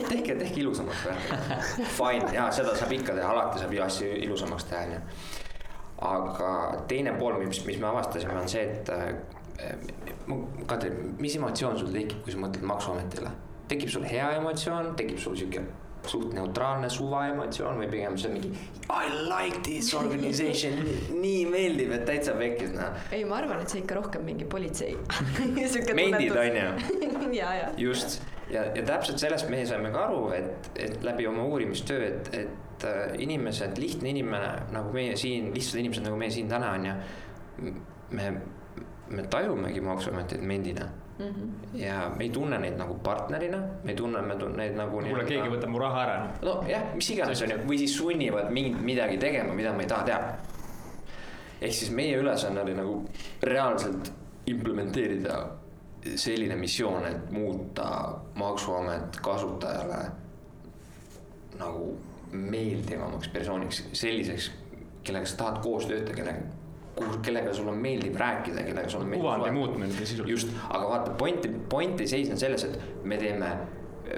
Tehke, tehke ilusamaks. Fine, jaa, seda saab ikka teha, alati saab ju asju ilusamaks teha, onju. Aga teine pool, mis, mis me avastasime, on see, et äh, Kadri, mis emotsioon sul tekib, kui sa mõtled Maksuametile? tekib sul hea emotsioon, tekib sul sihuke suht neutraalne suva emotsioon või pigem see on mingi I like this organization, nii meeldib, et täitsa pekkis, noh. ei, ma arvan, et see ikka rohkem mingi politsei. mendid, onju. ja, ja. just ja, ja täpselt sellest me saime ka aru, et, et läbi oma uurimistöö, et, et äh, inimesed, lihtne inimene nagu meie siin, lihtsad inimesed nagu meie siin täna on ju. me, me tajumegi maksuametit mendina Mm -hmm. ja me ei tunne neid nagu partnerina, me ei tunne, me tunneme neid nagu. kuule, keegi võtab mu raha ära. nojah, mis iganes on ju, või siis sunnivad mind midagi tegema, mida ma ei taha teha. ehk siis meie ülesanne oli nagu reaalselt implementeerida selline missioon, et muuta maksuamet kasutajale nagu meeldivamaks persooniks, selliseks, kellega sa tahad koos töötada, kellega, kellega sul on meeldiv rääkida, kellega sul on meeldiv kuvandi muutmine sisuliselt. just, aga vaata, point, point ei seisne selles, et me teeme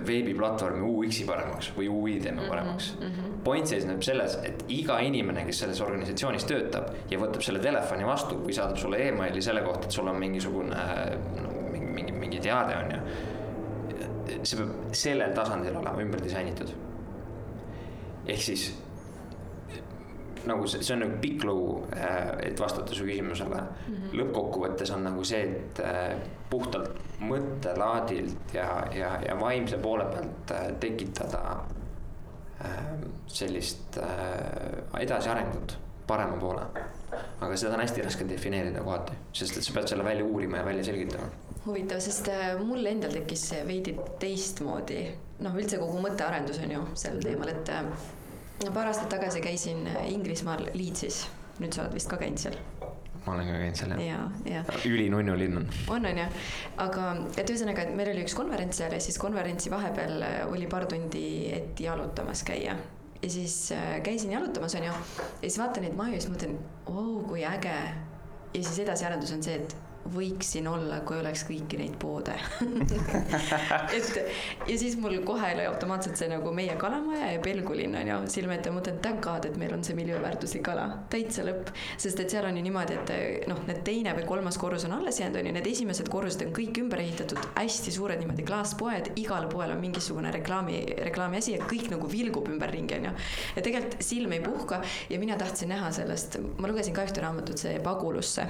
veebiplatvormi UX-i paremaks või UI teeme paremaks mm. -hmm. point seisneb selles, et iga inimene, kes selles organisatsioonis töötab ja võtab selle telefoni vastu või saadab sulle emaili selle kohta, et sul on mingisugune no, mingi, mingi, mingi teade on ju. see peab sellel tasandil olema ümber disainitud. Ehk siis nagu see, see on nagu pikk lugu, et vastata su küsimusele mm -hmm.. lõppkokkuvõttes on nagu see, et äh, puhtalt mõttelaadilt ja, ja, ja vaimse poole pealt äh, tekitada äh, sellist äh, edasiarengut parema poole. aga seda on hästi raske defineerida kohati, sest et sa pead selle välja uurima ja välja selgitama. huvitav, sest äh, mul endal tekkis see veidi teistmoodi, noh, üldse kogu mõttearendus on ju sel teemal, et äh, paar aastat tagasi käisin Inglismaal Leedsis, nüüd sa oled vist ka käinud seal ma olen ka käinud seal jah. ja, ja ülinunnu linn on. on, on ju, aga et ühesõnaga, et meil oli üks konverents seal ja siis konverentsi vahepeal äh, oli paar tundi, et jalutamas käia. ja siis äh, käisin jalutamas, on ju, ja siis vaatan neid maju ja siis mõtlen, oo kui äge. ja siis edasiarendus on see, et võiks siin olla, kui oleks kõiki neid poode. Et ja siis mul kohe oli automaatselt see nagu meie kalamaja ja Pelgulinn on ju silme ette, mõtlen thank god, et meil on see miljööväärtuslik ala, täitsa lõpp. sest et seal on ju niimoodi, et noh, need teine või kolmas korrus on alles jäänud, on ju, need esimesed korrused on kõik ümber ehitatud, hästi suured niimoodi klaaspoed, igal poel on mingisugune reklaami, reklaamiasi ja kõik nagu vilgub ümberringi, on ju. ja tegelikult silm ei puhka. Ja mina tahtsin näha sellest, ma lugesin ka ühte raamatut, see Pagulusse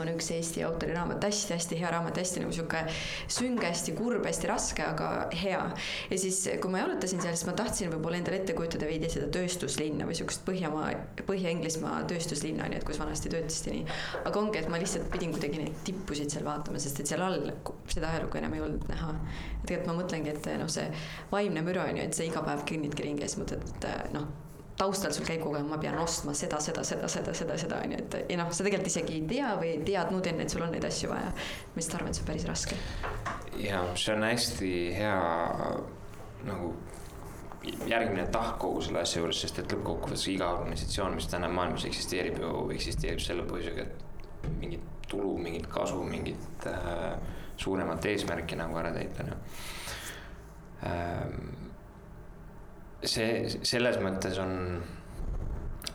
on üks Eesti autori raamat hästi,, hästi-hästi hea raamat, hästi nagu sihuke sünge, hästi kurb, hästi raske, aga hea. ja siis, kui ma jalutasin seal, siis ma tahtsin võib-olla endale ette kujutada veidi seda tööstuslinna või sihukest Põhjamaa, Põhja-Inglismaa tööstuslinna, onju, et kus vanasti töötasid nii. aga ongi, et ma lihtsalt pidin kuidagi neid tippusid seal vaatama, sest et seal all seda ajalugu enam ei olnud näha. tegelikult ma mõtlengi, et noh, see vaimne müra on ju, et sa iga päev kõnnidki ringi ja siis mõtled, et noh taustal sul käib kogu aeg, ma pean ostma seda, seda, seda, seda, seda, seda on ju, et ja noh, sa tegelikult isegi ei tea või ei teadnud enne, et sul on neid asju vaja. ma lihtsalt arvan, et see on päris raske. ja see on hästi hea nagu järgmine tahk kogu selle asja juures, sest et lõppkokkuvõttes iga organisatsioon, mis täna maailmas eksisteerib ju eksisteerib selle põhjusega, et mingit tulu, mingit kasu, mingit äh, suuremat eesmärki nagu ära täita, ju ähm, see, selles mõttes on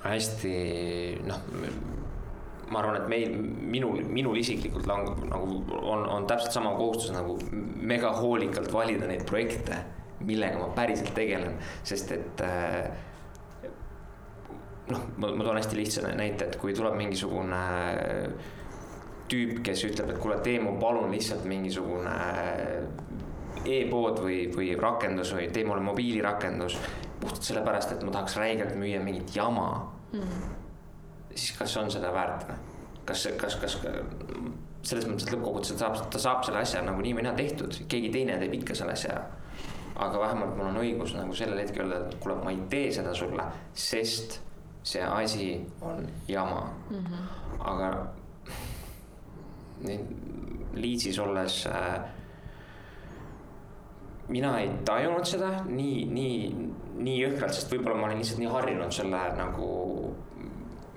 hästi noh, ma arvan, et meil, minul, minul isiklikult langeb nagu on, on täpselt sama kohustus nagu mega hoolikalt valida neid projekte, millega ma päriselt tegelen, sest et äh, noh, ma, ma toon hästi lihtsa näite, et kui tuleb mingisugune tüüp, kes ütleb, et kuule, tee mu palun lihtsalt mingisugune e-pood või, või rakendus või tee mulle mobiilirakendus. puhtalt sellepärast, et ma tahaks räigelt müüa mingit jama mm.. siis kas on seda väärt või? kas, kas, kas selles mõttes, et lõppkokkuvõttes ta saab, ta saab selle asja nagu nii või naa tehtud, keegi teine teeb ikka selle asja ära. aga vähemalt mul on õigus nagu sellel hetkel öelda, et kuule, ma ei tee seda sulle, sest see asi on jama mm. -hmm. aga Liitsis olles äh, mina ei tajunud seda nii, nii, nii jõhkralt, sest võib-olla ma olin lihtsalt nii harjunud selle nagu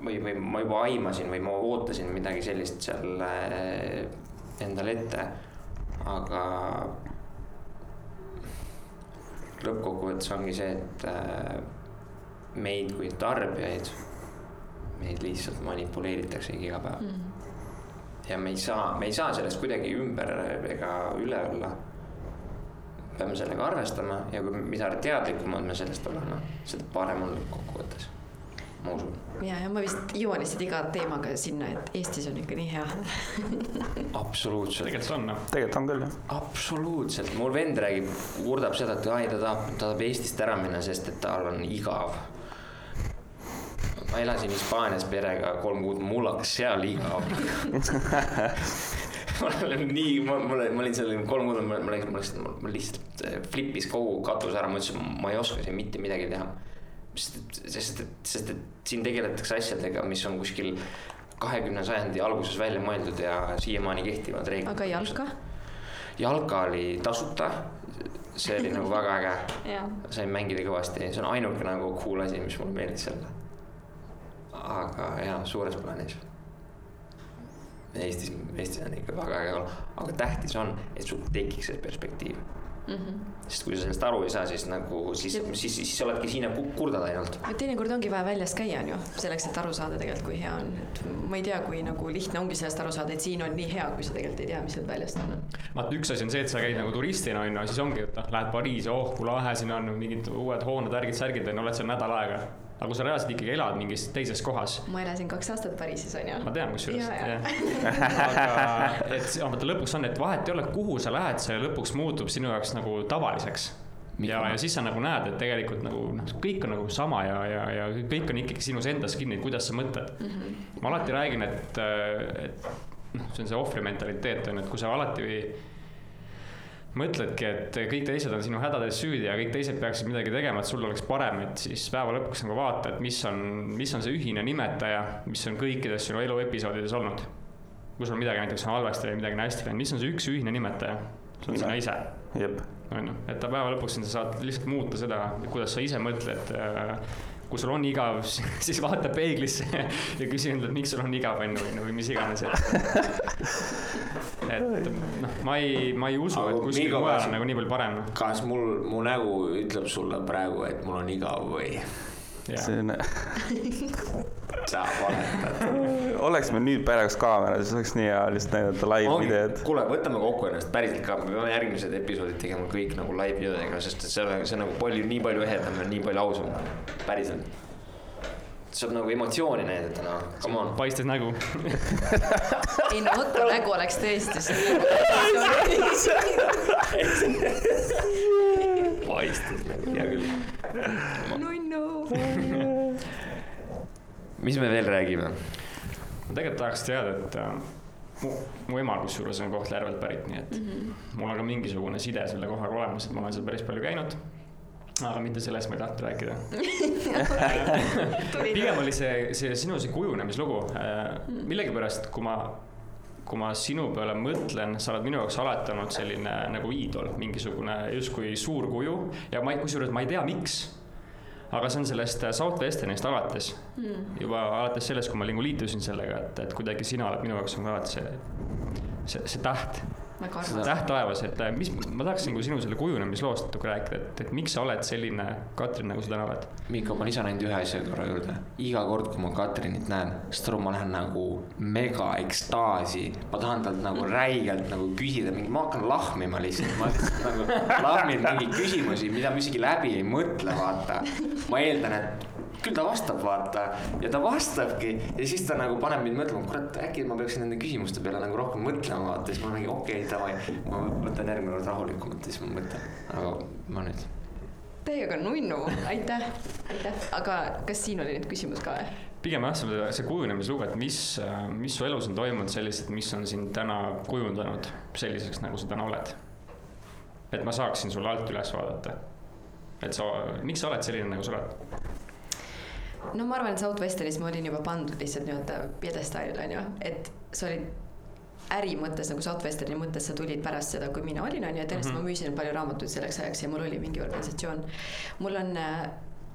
või, või ma juba aimasin või ma ootasin midagi sellist seal äh, endale ette. aga lõppkokkuvõttes ongi see, et äh, meid kui tarbijaid, meid lihtsalt manipuleeritaksegi iga päev mm. -hmm. ja me ei saa, me ei saa sellest kuidagi ümber ega üle olla peame sellega arvestama ja kui, mida teadlikumad me sellest oleme, seda parem on lõppkokkuvõttes, ma usun. ja, ja ma vist jõuan lihtsalt iga teemaga sinna, et Eestis on ikka nii hea absoluutselt. tegelikult on noh. tegelikult on küll jah. absoluutselt, mul vend räägib, kurdab seda, et ai, ta tahab, ta tahab Eestist ära minna, sest et tal on igav ma elasin Hispaanias perega kolm kuud, mul hakkas seal igav ma olen nii, ma, ma olin, ma olin seal kolm kuud, ma, ma läksin, ma läksin, ma lihtsalt äh, flipis kogu katus ära, ma ütlesin, ma ei oska siin mitte midagi teha. sest sest sest et siin tegeletakse asjadega, mis on kuskil kahekümne sajandi alguses välja mõeldud ja siiamaani kehtivad reeglid. aga jalka? jalka oli tasuta, see oli nagu väga äge sain mängida kõvasti, see on ainuke nagu cool asi, mis mulle meeldis seal. aga jaa, suures plaanis Eestis, Eestis on ikka väga äge olla, aga tähtis on, et sul tekiks see perspektiiv mm. -hmm. sest kui sa sellest aru ei saa, siis nagu, siis, siis, siis, siis oledki siin ja kurdad ainult. teinekord ongi vaja väljas käia, on ju, selleks, et aru saada tegelikult, kui hea on, et ma ei tea, kui nagu lihtne ongi sellest aru saada, et siin on nii hea, kui sa tegelikult ei tea, mis sealt väljast on. vaata, üks asi on see, et sa käid nagu turistina, on ju, siis ongi, et noh, lähed Pariisi, oh kui lahe siin on, mingid uued hooned, värgid, särgid, on ju, oled seal nädal aega aga kui sa reaalselt ikkagi elad mingis teises kohas. ma elasin kaks aastat Pariisis on ju. ma tean kusjuures, aga et vaata lõpuks on, et vahet ei ole, kuhu sa lähed, see lõpuks muutub sinu jaoks nagu tavaliseks ja, ja siis sa nagu näed, et tegelikult nagu noh, kõik on nagu sama ja, ja, ja kõik on ikkagi sinus endas kinni, kuidas sa mõtled mm. -hmm. ma alati räägin, et, et noh, see on see ohvri mentaliteet on ju, et kui sa alati mõtledki, et kõik teised on sinu hädades süüdi ja kõik teised peaksid midagi tegema, et sul oleks parem, et siis päeva lõpuks nagu vaata, et mis on, mis on see ühine nimetaja, mis on kõikides sinu elu episoodides olnud. kui sul midagi näiteks on halvasti või midagi on hästi läinud, mis on see üks ühine nimetaja? see on sina ise. on ju, et päeva lõpuks sa saad lihtsalt muuta seda, kuidas sa ise mõtled äh, kui sul on igav, siis vaata peeglisse ja küsi endalt, miks sul on igav, on ju, või mis iganes. et noh, ma ei, ma ei usu, et kuskil mujal on nagu nii palju parem. kas mul, mu nägu ütleb sulle praegu, et mul on igav või? See on sa valetad. oleks meil nüüd pärast kaamera, siis oleks nii hea lihtsalt näidata live-videod. kuule, võtame kokku ennast päriselt ka, me peame järgmised episoodid tegema kõik nagu live-videodega, sest et see on, see on nagu palju, nii palju ehedam ja nii palju ausam, päriselt. saab nagu emotsiooni näidata, noh, come on. paistes nägu. ei no Otto nägu oleks tõesti see. paistes nagu, hea küll. nunnu. mis me veel räägime? ma tegelikult tahaks teada, et äh, mu, mu ema kusjuures on Kohtla-Järvelt pärit, nii et mm -hmm. mul on ka mingisugune side selle kohaga olemas, et ma olen seal päris palju käinud. aga mitte sellest ma ei tahtnud rääkida. pigem oli see, see sinu see kujunemislugu. millegipärast, kui ma, kui ma sinu peale mõtlen, sa oled minu jaoks alati olnud selline nagu iidol, mingisugune justkui suur kuju. Ja ma kusjuures ma ei tea, miks. Aga see on sellest Southwesternist alates. Mm., juba alates sellest, kui ma nagu liitusin sellega, et, et kuidagi sina oled minu jaoks nagu alati see, see, see täht, väga see armas. täht taevas, et äh, mis, ma tahaks nagu sinu selle kujunemisloost natuke rääkida, et, et miks sa oled selline Katrin, nagu sa täna oled? Mikko, ma lisan ainult ühe asja korra juurde. iga kord, kui ma Katrinit näen, saad aru, ma lähen nagu mega ekstaasi. ma tahan talt nagu räigelt nagu küsida mingi, ma hakkan lahmima lihtsalt, ma lihtsalt nagu lahmin mingeid küsimusi, mida ma isegi läbi ei mõtle, vaata. ma eeldan, et küll ta vastab, vaata. ja ta vastabki ja siis ta nagu paneb mind mõtlema, kurat, äkki ma peaksin nende küsimuste peale nagu rohkem mõtlema, vaata. siis ma mingi okei okay,, davai, ma võtan järgmine kord rahulikumalt ja siis ma mõtlen. aga ma nüüd täiega nunnu, aitäh, aitäh. aga kas siin oli nüüd küsimus ka või? pigem jah, see, see kujunemislugu, et mis, mis su elus on toimunud sellised, mis on sind täna kujundanud selliseks, nagu sa täna oled. et ma saaksin sulle alt üles vaadata. et sa, miks sa oled selline, nagu sa oled? No ma arvan, et Southwesternis ma olin juba pandud lihtsalt nii-öelda pjedestaalile onju, et sa olid äri mõttes nagu Southwesterni mõttes sa tulid pärast seda, kui mina olin onju, et ennast mm -hmm. ma müüsin palju raamatuid selleks ajaks ja mul oli mingi organisatsioon. mul on äh,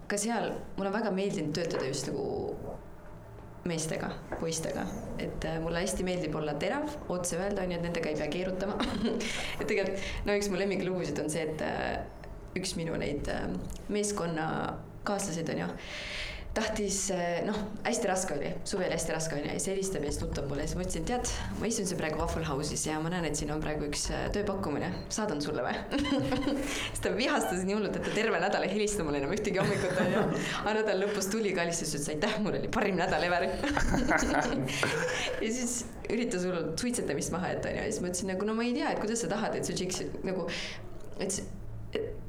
ka seal, mulle on väga meeldinud töötada just nagu meestega, poistega, et äh, mulle hästi meeldib olla terav, otse öelda onju, et nendega ei pea keerutama. et tegelikult no üks mu lemmiklugusid on see, et äh, üks minu neid meeskonnakaaslaseid onju tahtis, noh, hästi raske oli, suvel hästi raske oli ja siis helistab ja siis tuttav mulle ja siis ma ütlesin, tead, ma istun siin praegu Waffle House'is ja ma näen, et siin on praegu üks äh, tööpakkumine, saadan sulle või? siis ta vihastas nii hullult, et ta terve nädal ei helistanud mulle enam ühtegi hommikut onju. aga nädala lõpus tuli, kallistas, ütles aitäh, mul oli parim nädal ever. ja siis üritas hullult suitsetamist maha jätta onju ja siis ma ütlesin nagu no ma ei tea, et kuidas sa tahad, et su tšikk nagu, et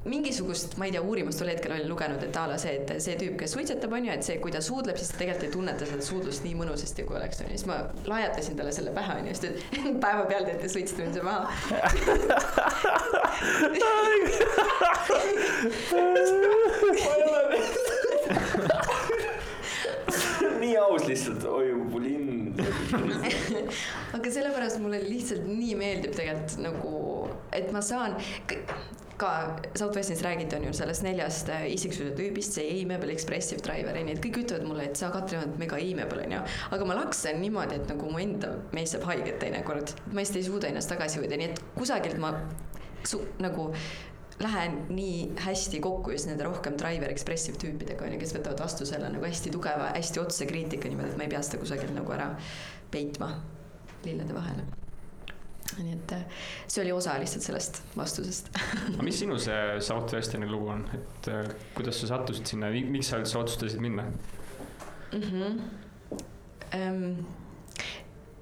mingisugust, ma ei tea, uurimust tol hetkel olin lugenud, et a la see, et see tüüp, kes suitsetab, on ju, et see, kui ta suudleb, siis ta tegelikult ei tunneta seda suudlust nii mõnusasti, kui oleks, on ju, siis ma lajatasin talle selle pähe, on ju, siis ta ütles, et päevapealt jäeti suitsetamise maha. nii aus lihtsalt, oi mu linn. aga sellepärast mulle lihtsalt nii meeldib tegelikult nagu, et ma saan ka Southwestis räägiti, on ju sellest neljast äh, isiksuse tüübist, see amiable expressive driver, onju, et kõik ütlevad mulle, et sa, Katrin, oled mega amiable, onju. aga ma laksan niimoodi, et nagu mu enda mees saab haiget teinekord, ma lihtsalt ei suuda ennast tagasi hoida, nii et kusagilt ma su, nagu lähen nii hästi kokku just nende rohkem driver expressive tüüpidega onju, kes võtavad vastu selle nagu hästi tugeva, hästi otse kriitika niimoodi, et ma ei pea seda kusagilt nagu ära peitma lillede vahele. nii et äh, see oli osa lihtsalt sellest vastusest. aga mis sinu see Southwesterni lugu on, et äh, kuidas sa sattusid sinna, miks sa üldse otsustasid minna? mm. -hmm. Um,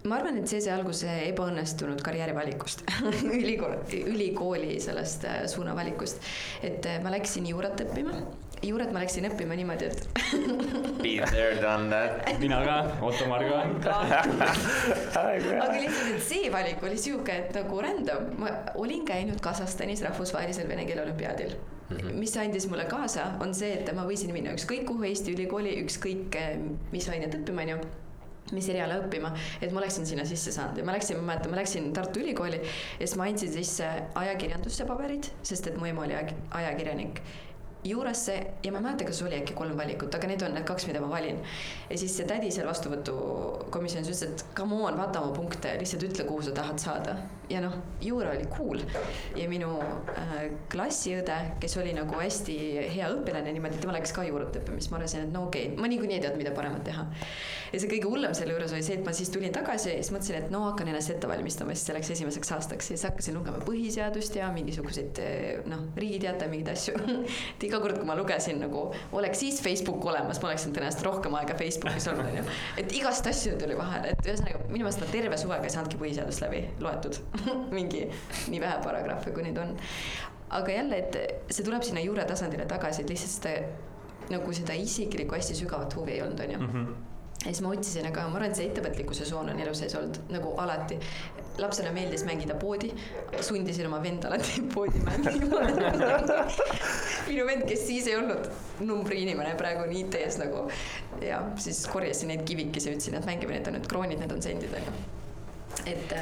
ma arvan, et see sai alguse ebaõnnestunud karjäärivalikust ülikool, ülikooli sellest äh, suunavalikust, et äh, ma läksin juurat õppima. juurat ma läksin õppima niimoodi, et Been there, done that. mina ka, Ottomar ka. aga lihtsalt, et see valik oli sihuke, et nagu random, ma olin käinud Kasahstanis rahvusvahelisel vene keele olümpiaadil mm. -hmm. mis andis mulle kaasa, on see, et ma võisin minna ükskõik kuhu Eesti ülikooli, ükskõik mis ainet õppima, onju mis eriala õppima, et ma oleksin sinna sisse saanud. Ja ma läksin, ma mäletan, ma läksin Tartu Ülikooli ja siis ma andsin sisse ajakirjandusse paberid, sest et mu ema oli aja- ajakirjanik juurasse ja ma ei mäleta, kas oli äkki kolm valikut, aga need on need kaks, mida ma valin. ja siis see tädi seal vastuvõtukomisjonis ütles, et come on, vaata oma punkte, lihtsalt ütle, kuhu sa tahad saada. ja noh, juura oli cool ja minu äh, klassiõde, kes oli nagu hästi hea õpilane niimoodi, tema läks ka juurat õppima, siis ma arvasin, et no okei okay,, ma niikuinii ei teadnud, mida paremat teha. ja see kõige hullem selle juures oli see, et ma siis tulin tagasi ja siis mõtlesin, et no hakkan ennast ette valmistama siis selleks esimeseks aastaks ja siis hakkasin lugema põhiseadust ja mingisuguseid noh, Riigi Teataja mingeid asju. iga kord, kui ma lugesin nagu, oleks siis Facebook olemas, ma oleksin tõenäoliselt rohkem aega Facebookis olnud, onju. et igast asju tuli vahele, et ühesõnaga minu meelest ma terve suvega ei saanudki põhiseadust läbi loetud. mingi nii vähe paragrahve, kui neid on. aga jälle, et see tuleb sinna juure tasandile tagasi, et lihtsalt seda nagu seda isiklikku hästi sügavat huvi ei olnud, onju ja siis ma otsisin, aga ma arvan, et see ettevõtlikkuse soon on elu sees olnud nagu alati. Lapsele meeldis mängida poodi, sundisin oma venda alati poodi mängima. minu vend, kes siis ei olnud numbriinimene, praegu on IT-s nagu ja siis korjasin neid kivikesi ütlesin, et mängime, need on nüüd kroonid, need on sendid onju. et,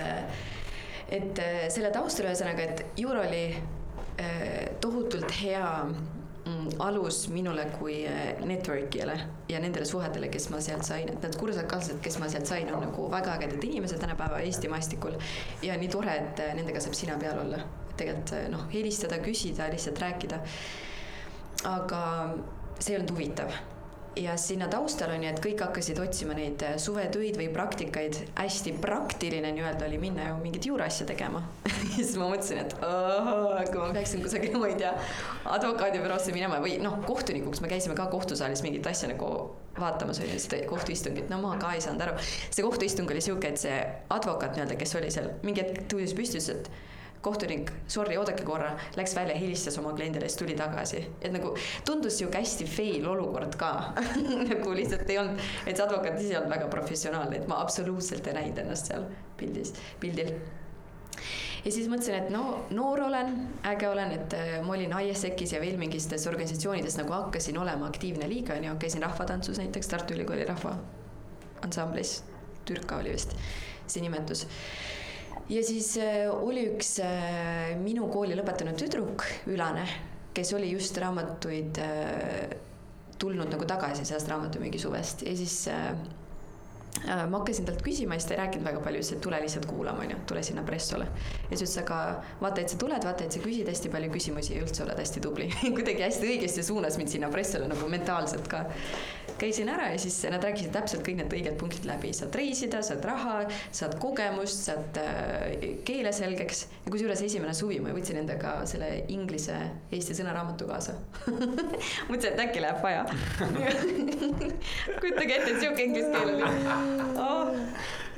et selle taustal ühesõnaga, et Juur oli äh, tohutult hea alus minule kui äh, network'ijale ja nendele suhetele, kes ma sealt sain, et need kursakaalsed, kes ma sealt sain, on nagu väga ägedad inimesed tänapäeva Eesti maastikul. ja nii tore, et äh, nendega saab sina peal olla, tegelikult äh, noh, helistada, küsida, lihtsalt rääkida. aga see ei olnud huvitav ja sinna taustal on ju, et kõik hakkasid otsima neid äh, suvetöid või praktikaid, hästi praktiline nii-öelda oli minna ju mingit juuraasja tegema. ja siis ma mõtlesin, et kui ma peaksin kusagile, ma ei tea, advokaadibüroosse minema või noh, kohtunikuks me käisime ka kohtusaalis mingit asja nagu vaatamas oli seda kohtuistungit, no ma ka ei saanud aru. see kohtuistung oli sihuke, et see advokaat nii-öelda, kes oli seal, mingi hetk tõusis püsti, ütles, et kohtunik, sorry, oodake korra, läks välja, helistas oma kliendile, siis tuli tagasi. et nagu tundus sihuke hästi fail olukord ka. Nagu lihtsalt ei olnud, et see advokaat ise ei olnud väga professionaalne, et ma absoluutselt ei näinud ennast seal pildis, pildil. Ja siis mõtlesin, et no noor olen, äge olen, et äh, ma olin ISEC-is ja veel mingites organisatsioonides nagu hakkasin olema aktiivne liige onju, käisin rahvatantsus näiteks Tartu Ülikooli rahvaansamblis, Türka oli vist see nimetus ja siis äh, oli üks äh, minu kooli lõpetanud tüdruk, Ülane, kes oli just raamatuid äh, tulnud nagu tagasi sellest raamatumüügi suvest ja siis äh, ma hakkasin talt küsima siis ta ei rääkinud väga palju, ütles, et tule lihtsalt kuulama, onju, tule sinna pressole. ja siis ütles, aga vaata, et sa tuled, vaata, et sa küsid hästi palju küsimusi ja üldse oled hästi tubli. kuidagi hästi õigesti suunas mind sinna pressole nagu mentaalselt ka. Käisin ära ja siis nad rääkisid täpselt kõik need õiged punktid läbi, saad reisida, saad raha, saad kogemust, saad äh, keele selgeks ja kusjuures esimene suvi ma võtsin endaga selle inglise Eesti sõnaraamatu kaasa. mõtlesin, et äkki läheb vaja. kujutage ette, et sihuke inglise keel oli oh,.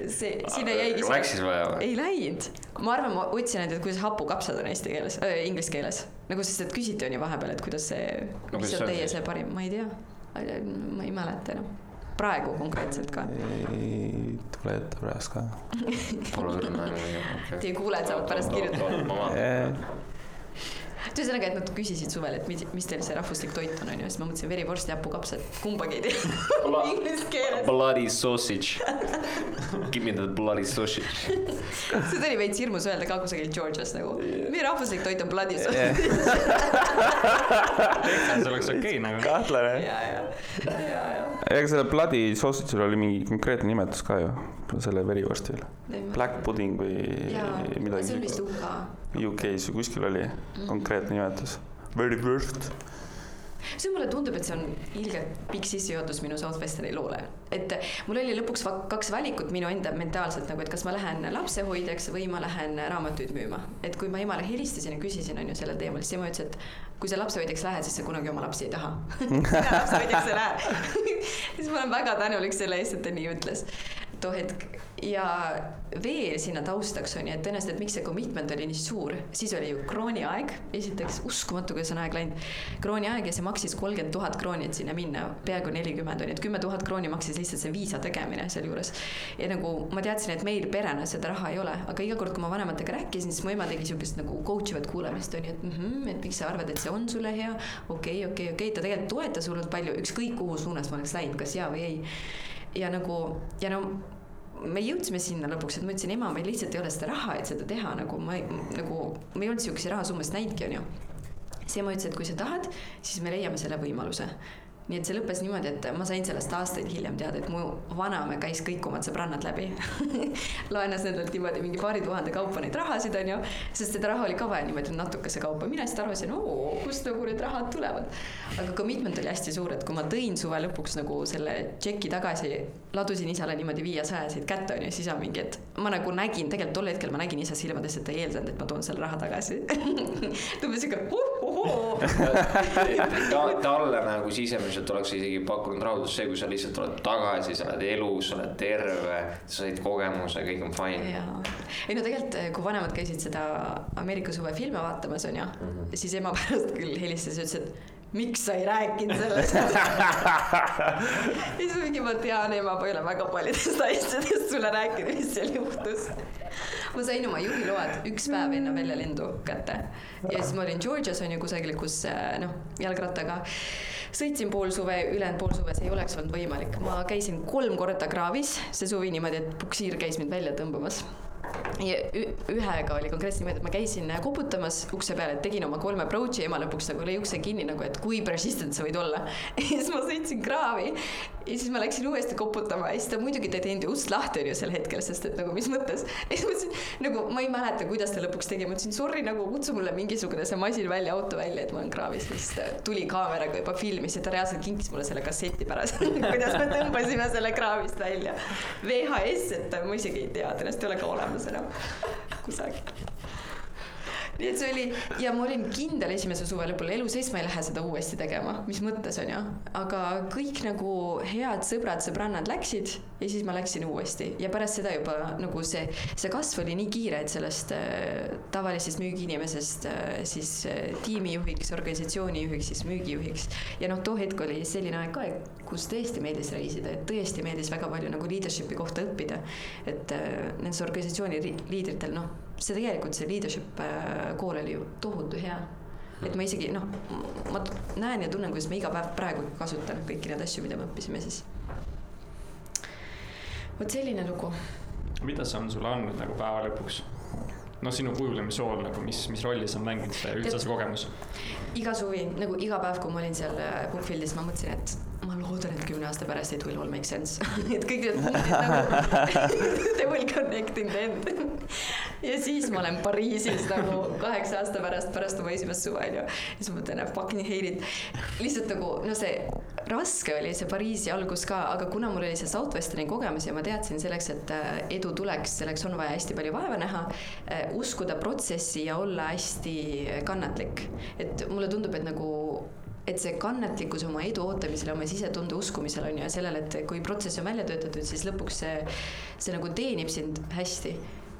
see, sinna jäigi. Läks siis vaja või? ei läinud, ma arvan, ma otsin ainult, et kuidas hapukapsad on eesti keeles äh,, inglise keeles. nagu sest, et küsiti on ju vahepeal, et kuidas see No mis on teie see parim, ma ei tea. Ma ei mäleta enam, praegu konkreetselt ka. ei tule ette praegu ka. Teie kuulajad saavad pärast kirjutada. vaatan. ühesõnaga, et nad küsisid suvel, et mis, mis teil see rahvuslik toit on, onju, siis ma mõtlesin verivorst ja hapukapsad, kumbagi ei tea inglise keeles. Bloody sausage. Give me the bloody sausage. see oli veits hirmus öelda ka kusagil Georgias nagu, meie rahvuslik toit on bloody sauce. see oleks okei okay, nagu. kahtlane. ja, ja, ja, ja. Ega sellel bloody sausage'il oli mingi konkreetne nimetus ka ju, selle verivorstil. Black pudding või jaa, midagi see on vist. UK. UK-s või kuskil oli konkreetne nimetus. Verivorst. See mulle tundub, et see on ilgelt pikk sissejuhatus minu Southwesteri loole. et mul oli lõpuks kaks valikut minu enda mentaalselt nagu, et kas ma lähen lapsehoidjaks või ma lähen raamatuid müüma. et kui ma emale helistasin ja küsisin, on ju, sellel teemal, siis ema ütles, et kui sa lapsehoidjaks lähed, siis sa kunagi oma lapsi ei taha. sina lapsehoidjaks ei lähe. siis ma olen väga tänulik selle eest, et ta nii ütles too hetk ja veel sinna taustaks on ju, et tõenäoliselt, et miks see commitment oli nii suur, siis oli ju krooniaeg, esiteks uskumatu, kuidas on aeg läinud. krooniaeg ja see maksis kolmkümmend tuhat krooni, et sinna minna, peaaegu nelikümmend on ju, et kümme tuhat krooni maksis lihtsalt see viisa tegemine sealjuures. ja nagu ma teadsin, et meil perena seda raha ei ole, aga iga kord, kui ma vanematega rääkisin, siis mu ema tegi siukest nagu coach ivat kuulamist on ju, et mhmh, et miks sa arvad, et see on sulle hea. okei, okei, okei, ta tegelikult toetas hullult palju, ükskõik kuhu suunas ma oleks läinud, kas jaa või ei. ja nagu ja no me jõudsime sinna lõpuks, et ma ütlesin, ema, meil lihtsalt ei ole seda raha, et seda teha, nagu ma nagu, ma ei olnud sihukese rahasummasid näinudki, onju. siis ema ütles, et kui sa tahad, siis me leiame selle võimaluse. Nii et see lõppes niimoodi, et ma sain sellest aastaid hiljem teada, et mu vanaema käis kõik omad sõbrannad läbi. laenas nendelt niimoodi mingi paari tuhande kaupa neid rahasid, onju, sest seda raha oli ka vaja niimoodi natukese kaupa. mina lihtsalt arvasin, oo, kust nagu need rahad tulevad. aga commitment oli hästi suur, et kui ma tõin suve lõpuks nagu selle tšeki tagasi, ladusin isale niimoodi viiesajaseid kätte, onju, siis isa mingi, et ma nagu nägin, tegelikult tol hetkel ma nägin isa silmades, et ta ei eeldanud, et ma toon selle raha tagasi. ta umbes siuke, oo. ta, talle nagu sisemiselt oleks isegi pakkunud rahuldust see, kui sa lihtsalt oled tagasi, sa oled elus, sa oled terve, sa said kogemuse, kõik on fine. ei no tegelikult, kui vanemad käisid seda Ameerika suve filme vaatamas, onju, siis ema pärast küll helistas ja ütles, et miks sa ei rääkinud sellest. ja siis mingi ma tean, ema, ma ei ole väga paljudest asjadest sulle rääkinud, mis seal juhtus. ma sain oma juhiload üks päev enne väljalendu kätte. Ja siis ma olin Georgias on ju kusagil, kus äh, noh, jalgrattaga. Sõitsin pool suve, ülejäänud pool suve see ei oleks olnud võimalik, ma käisin kolm korda kraavis. See suvi niimoodi, et puksiir käis mind välja tõmbamas ühega oli konkreetselt niimoodi, et ma käisin koputamas ukse peale, tegin oma kolme approach'i, ema lõpuks nagu lõi ukse kinni nagu, et kui persistent sa võid olla. ja siis ma sõitsin kraavi ja siis ma läksin uuesti koputama ja siis ta muidugi ta ei teinud ju ust lahti onju sel hetkel, sest et nagu mis mõttes. ja siis ma ütlesin nagu ma ei mäleta, kuidas ta lõpuks tegi, ma ütlesin sorry nagu kutsu mulle mingisugune see masin välja, auto välja, et ma olen kraavis, siis ta tuli kaameraga juba filmis ja ta reaalselt kinkis mulle selle kasseti pärast, kuidas me tõmbasime selle kraavist välja. VHS, et ma isegi ei tea, tõenäoliselt ei ole ka olemas enam kusagil nii et see oli ja ma olin kindel esimese suve lõpul, elu sees ma ei lähe seda uuesti tegema, mis mõttes on ju, aga kõik nagu head sõbrad, sõbrannad läksid ja siis ma läksin uuesti. Ja pärast seda juba nagu see, see kasv oli nii kiire, et sellest äh, tavalisest müügiinimesest äh, siis äh, tiimijuhiks, organisatsioonijuhiks, siis müügijuhiks. Ja noh, too hetk oli selline aeg ka, kus tõesti meeldis reisida, et tõesti meeldis väga palju nagu leadership'i kohta õppida. et äh, nendes organisatsiooni ri- liidritel noh, see tegelikult see leadership äh, kool oli ju tohutu hea. et ma isegi noh, ma näen ja tunnen, kuidas ma iga päev praegu kasutan kõiki neid asju, mida me õppisime siis. vot selline lugu. mida see on sulle andnud nagu päeva lõpuks? no sinu kujunemissool nagu, mis, mis rolli sa mängid, see üldse see kogemus? iga suvi nagu iga päev, kui ma olin seal äh, Bookfieldis, ma mõtlesin, et ma loodan, et kümne aasta pärast it will all make sense. et kõik need nagu they will connect in the end. ja siis ma olen Pariisis nagu kaheksa aasta pärast, pärast oma esimest suve onju. ja siis ma mõtlen, I fucking hate it. lihtsalt nagu no see raske oli see Pariisi algus ka, aga kuna mul oli see Southwesterni kogemus ja ma teadsin selleks, et äh, edu tuleks, selleks on vaja hästi palju vaeva näha, uskuda protsessi ja olla hästi kannatlik. et mulle tundub, et nagu et see kannatlikkus oma edu ootamisel, oma sisetunde uskumisel on ju ja sellele, et kui protsess on välja töötatud, siis lõpuks see, see nagu teenib sind hästi,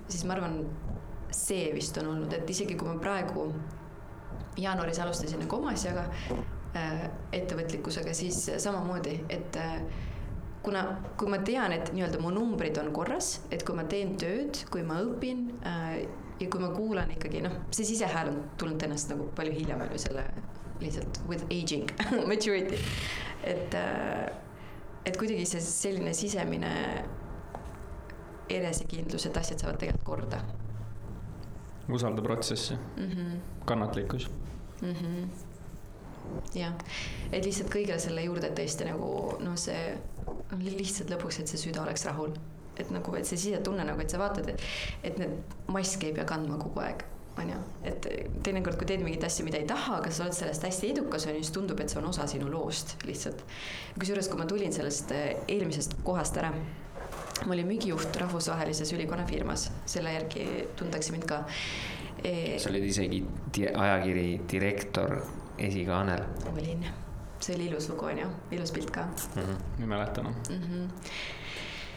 siis ma arvan, see vist on olnud, et isegi kui ma praegu jaanuaris alustasin nagu oma asjaga äh,, ettevõtlikkusega, siis samamoodi, et äh, kuna, kui ma tean, et nii-öelda mu numbrid on korras, et kui ma teen tööd, kui ma õpin äh, ja kui ma kuulan ikkagi noh, see sisehääl on tulnud tõenäoliselt nagu palju hiljem on ju selle lihtsalt with aging maturity, et äh, et kuidagi see selline sisemine enesekindlus, et asjad saavad tegelikult korda usalda protsessi, mm. -hmm. kannatlikkus. mm. -hmm. jah, et lihtsalt kõigele selle juurde tõesti nagu noh, see noh, lihtsalt lõpuks, et see süda oleks rahul. et nagu, et see sisetunne nagu, et sa vaatad, et, et need maske ei pea kandma kogu aeg, on ju. et teinekord, kui teed mingeid asju, mida ei taha, aga sa oled sellest hästi edukas, on ju, siis tundub, et see on osa sinu loost lihtsalt. kusjuures, kui ma tulin sellest eh, eelmisest kohast ära, ma olin müügijuht rahvusvahelises ülikonnafirmas, selle järgi tuntakse mind ka e,. sa olid isegi di ajakiri direktor esikaanel olin, see oli ilus lugu, onju, ilus pilt ka mm. -hmm. ei mäleta noh. mm. -hmm.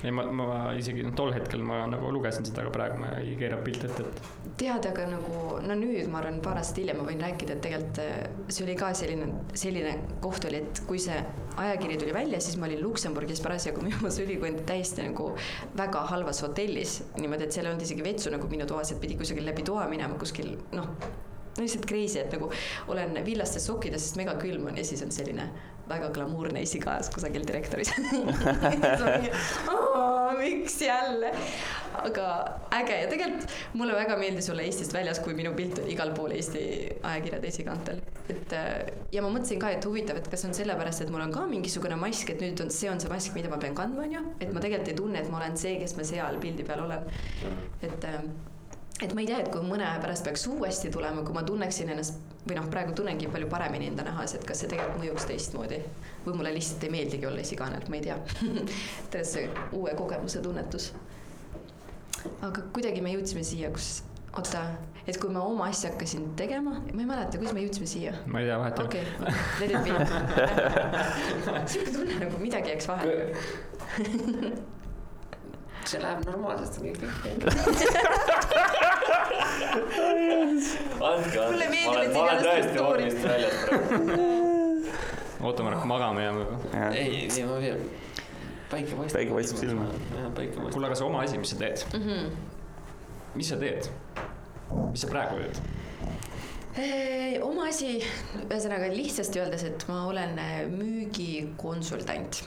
ei, ma, ma isegi tol hetkel ma nagu lugesin seda, aga praegu ma ei keera pilti ette, et tead, aga nagu no nüüd ma arvan, paar aastat hiljem ma võin rääkida, et tegelikult eh, see oli ka selline, selline koht oli, et kui see ajakiri tuli välja, siis ma olin Luksemburgis parasjagu müümas ülikond täiesti nagu väga halvas hotellis, niimoodi, et seal ei olnud isegi vetsu nagu minu toas, et pidi kusagil läbi toa minema kuskil noh, no lihtsalt crazy, et nagu olen villastes sokkides, sest mega külm on ja siis on selline väga glamuurne esikaas kusagil direktoris. Miks jälle, aga äge. Ja tegelikult mulle väga meeldis olla Eestist väljas, kui minu pilt oli igal pool Eesti ajakirjade esikaantel. et äh, ja ma mõtlesin ka, et huvitav, et kas on sellepärast, et mul on ka mingisugune mask, et nüüd on, see on see mask, mida ma pean kandma, onju, et ma tegelikult ei tunne, et ma olen see, kes ma seal pildi peal olen. et äh, et ma ei tea, et kui mõne aja pärast peaks uuesti tulema, kui ma tunneksin ennast või noh, praegu tunnengi palju paremini enda nahas, et kas see tegelikult mõjuks teistmoodi või mulle lihtsalt ei meeldigi olla esikaanel, ma ei tea. tegelikult see uue kogemuse tunnetus. aga kuidagi me jõudsime siia, kus oota, et kui ma oma asja hakkasin tegema, ma ei mäleta, kuidas me jõudsime siia. ma ei tea, vahet ei okei okay., let it be. sihuke tunne nagu midagi jääks vahele. see läheb normaalselt. andke Mulle andeks, meeldib, ma et olen, ma olen ole tõesti vormist väljas praegu. oota, ma hakkan magama jääma juba. ei, ei ma veel, päike paistab. Päike paistab silma. jah, päike paistab. kuule, aga see oma asi, mis sa teed, Mhm. mis sa teed? mis sa praegu teed? oma asi, ühesõnaga lihtsasti öeldes, et ma olen müügikonsultant.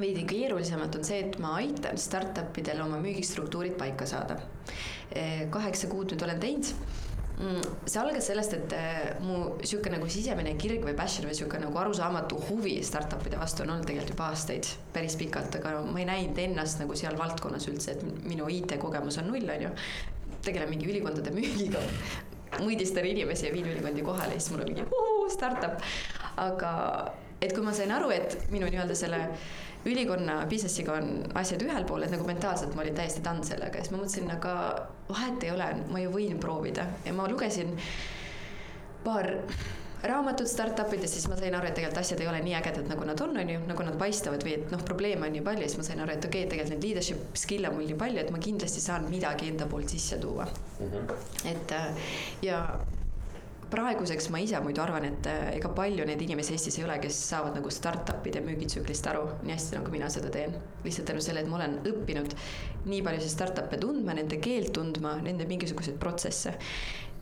Veidi keerulisemalt on see, et ma aitan startup idel oma müügistruktuurid paika saada. kaheksa kuud nüüd olen teinud Mm, see algas sellest, et äh, mu sihuke nagu sisemine kirg või passion või sihuke nagu arusaamatu huvi startup'ide vastu on olnud tegelikult juba aastaid, päris pikalt, aga ma ei näinud ennast nagu seal valdkonnas üldse, et minu IT-kogemus on null, on ju. tegelen mingi ülikondade müügiga, mõõdistan inimesi ja viin ülikondi kohale ja siis mul on mingi startup. aga et kui ma sain aru, et minu nii-öelda selle ülikonna business'iga on asjad ühel pool, et nagu mentaalselt ma olin täiesti done sellega. Ja siis ma mõtlesin, aga vahet ei ole, ma ju võin proovida. Ja ma lugesin paar raamatut startup idest, siis ma sain aru, et tegelikult asjad ei ole nii ägedad, nagu nad on, on ju, nagu nad paistavad või et noh, probleeme on nii palju, siis ma sain aru, et okei okay,, tegelikult neid leadership skill'e on mul nii palju, et ma kindlasti saan midagi enda poolt sisse tuua. et äh, ja praeguseks ma ise muidu arvan, et äh, ega palju neid inimesi Eestis ei ole, kes saavad nagu startup'ide müügitsüklist aru nii hästi, nagu mina seda teen. lihtsalt tänu sellele, et ma olen õppinud nii paljusid startup'e tundma, nende keelt tundma, nende mingisuguseid protsesse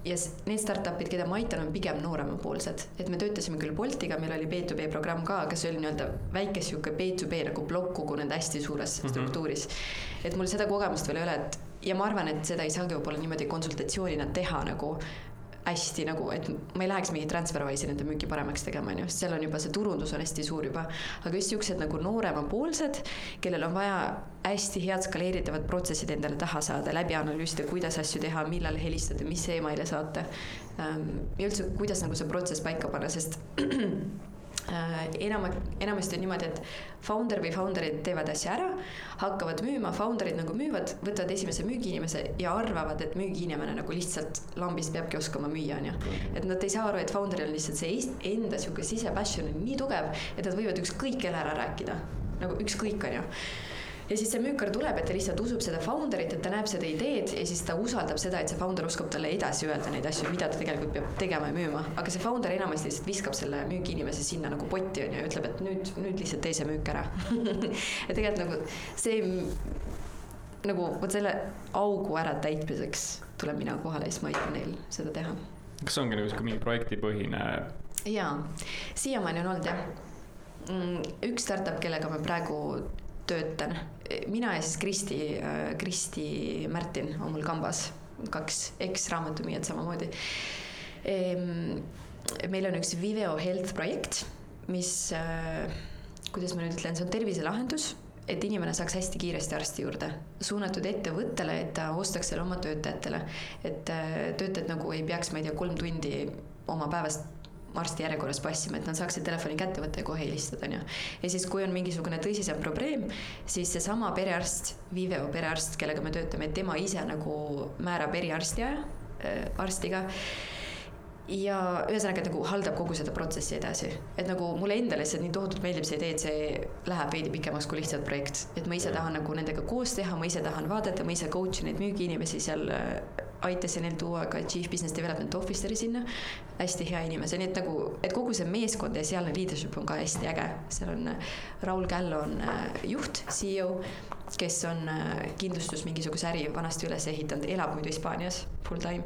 ja need startup'id, keda ma aitan, on pigem nooremapoolsed, et me töötasime küll Boltiga, meil oli B2B programm ka, aga see oli nii-öelda väike sihuke B2B nagu plokk kogu nende hästi suures mm -hmm. struktuuris. et mul seda kogemust veel ei ole, et ja ma arvan, et seda ei saagi võib-olla niimoodi konsultatsioonina teha nagu hästi nagu, et ma ei läheks mingi Transferwise'i nende müüki paremaks tegema, on ju, sest seal on juba see turundus on hästi suur juba. aga just siuksed nagu nooremapoolsed, kellel on vaja hästi head skaleeritavat protsessid endale taha saada, läbi analüüsida, kuidas asju teha, millal helistada, mis email'e saata. ja üldse, kuidas nagu see protsess paika panna, sest enam, enamasti on niimoodi, et founder või founder'id teevad asja ära, hakkavad müüma, founder'id nagu müüvad, võtavad esimese müügiinimese ja arvavad, et müügiinimene nagu lihtsalt lambist peabki oskama müüa, onju. et nad ei saa aru, et founder'il on lihtsalt see enda sihuke sisepassion on nii tugev, et nad võivad ükskõik kelle ära rääkida, nagu ükskõik, onju ja siis see müükar tuleb, et ta lihtsalt usub seda founder'it, et ta näeb seda ideed ja siis ta usaldab seda, et see founder oskab talle edasi öelda neid asju, mida ta tegelikult peab tegema ja müüma. aga see founder enamasti lihtsalt viskab selle müügiinimese sinna nagu potti onju ja ütleb, et nüüd, nüüd lihtsalt tee see müük ära. ja tegelikult nagu see nagu vot selle augu äratäitmiseks tulen mina kohale ja siis ma aitan neil seda teha kas see ongi nagu sihuke mingi projektipõhine? jaa, siiamaani on olnud jah. üks startup, kellega ma praegu töötan, mina ja siis Kristi, Kristi Märtin on mul kambas, kaks eks-raamatumüüjat samamoodi. meil on üks Viveo Health projekt, mis, kuidas ma nüüd ütlen, see on terviselahendus et inimene saaks hästi kiiresti arsti juurde, suunatud ettevõttele, et ta ostaks selle oma töötajatele. et äh, töötajad nagu ei peaks, ma ei tea, kolm tundi oma päevast arsti järjekorras passima, et nad saaksid telefoni kätte võtta ja kohe helistada, onju. ja siis, kui on mingisugune tõsisem probleem, siis seesama perearst, Viveo perearst, kellega me töötame, tema ise nagu määrab eriarsti aja äh, arstiga ja ühesõnaga, et nagu haldab kogu seda protsessi edasi, et nagu mulle endale lihtsalt nii tohutult meeldib see idee, et see läheb veidi pikemaks kui lihtsalt projekt, et ma ise tahan nagu nendega koos teha, ma ise tahan vaadata, ma ise coach in neid müügiinimesi seal äh, aitasin neil tuua ka chief business development officer'i sinna, hästi hea inimese, nii et nagu, et kogu see meeskond ja sealne leadership on ka hästi äge, seal on äh, Raul Källo on äh, juht, CEO, kes on kindlustus mingisuguse äri vanasti üles ehitanud, elab muidu Hispaanias full time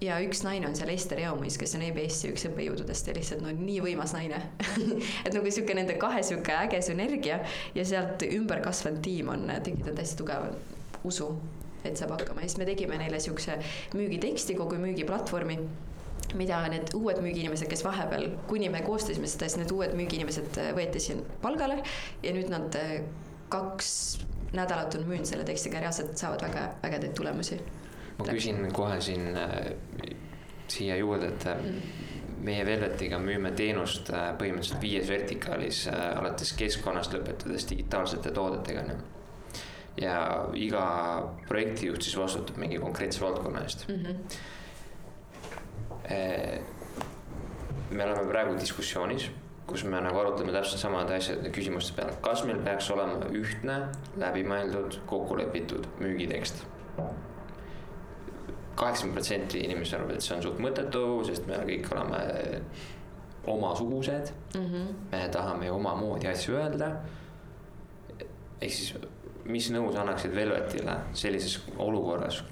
ja üks naine on seal Ester Eomis, kes on EBS-i üks õppejõududest ja lihtsalt no nii võimas naine. Et nagu sihuke nende kahe sihuke äge sünergia ja sealt ümber kasvanud tiim on tekitanud hästi tugeva usu, et saab hakkama. Ja siis me tegime neile siukse müügiteksti, kogu müügiplatvormi mida need uued müügiinimesed, kes vahepeal, kuni me koostasime seda, siis need uued müügiinimesed äh, võeti siin palgale ja nüüd nad äh, kaks nädalat on müünud selle tekstiga reaalselt saavad väga ägedaid tulemusi ma küsin kohe siin äh, siia juurde, et äh, meie Velvetiga müüme teenust äh, põhimõtteliselt viies vertikaalis äh, alates keskkonnast lõpetades digitaalsete toodetega onju. ja iga projektijuht siis vastutab mingi konkreetse valdkonna eest mm. -hmm. me oleme praegu diskussioonis, kus me nagu arutame täpselt samade asjade küsimuste peale, kas meil peaks olema ühtne, läbimõeldud, kokkulepitud müügitekst kaheksakümmend protsenti inimesi arvab, et see on suht mõttetu, sest me kõik oleme omasugused mm. -hmm. me tahame ju omamoodi asju öelda. ehk siis, mis nõu sa annaksid Velvetile sellises olukorras?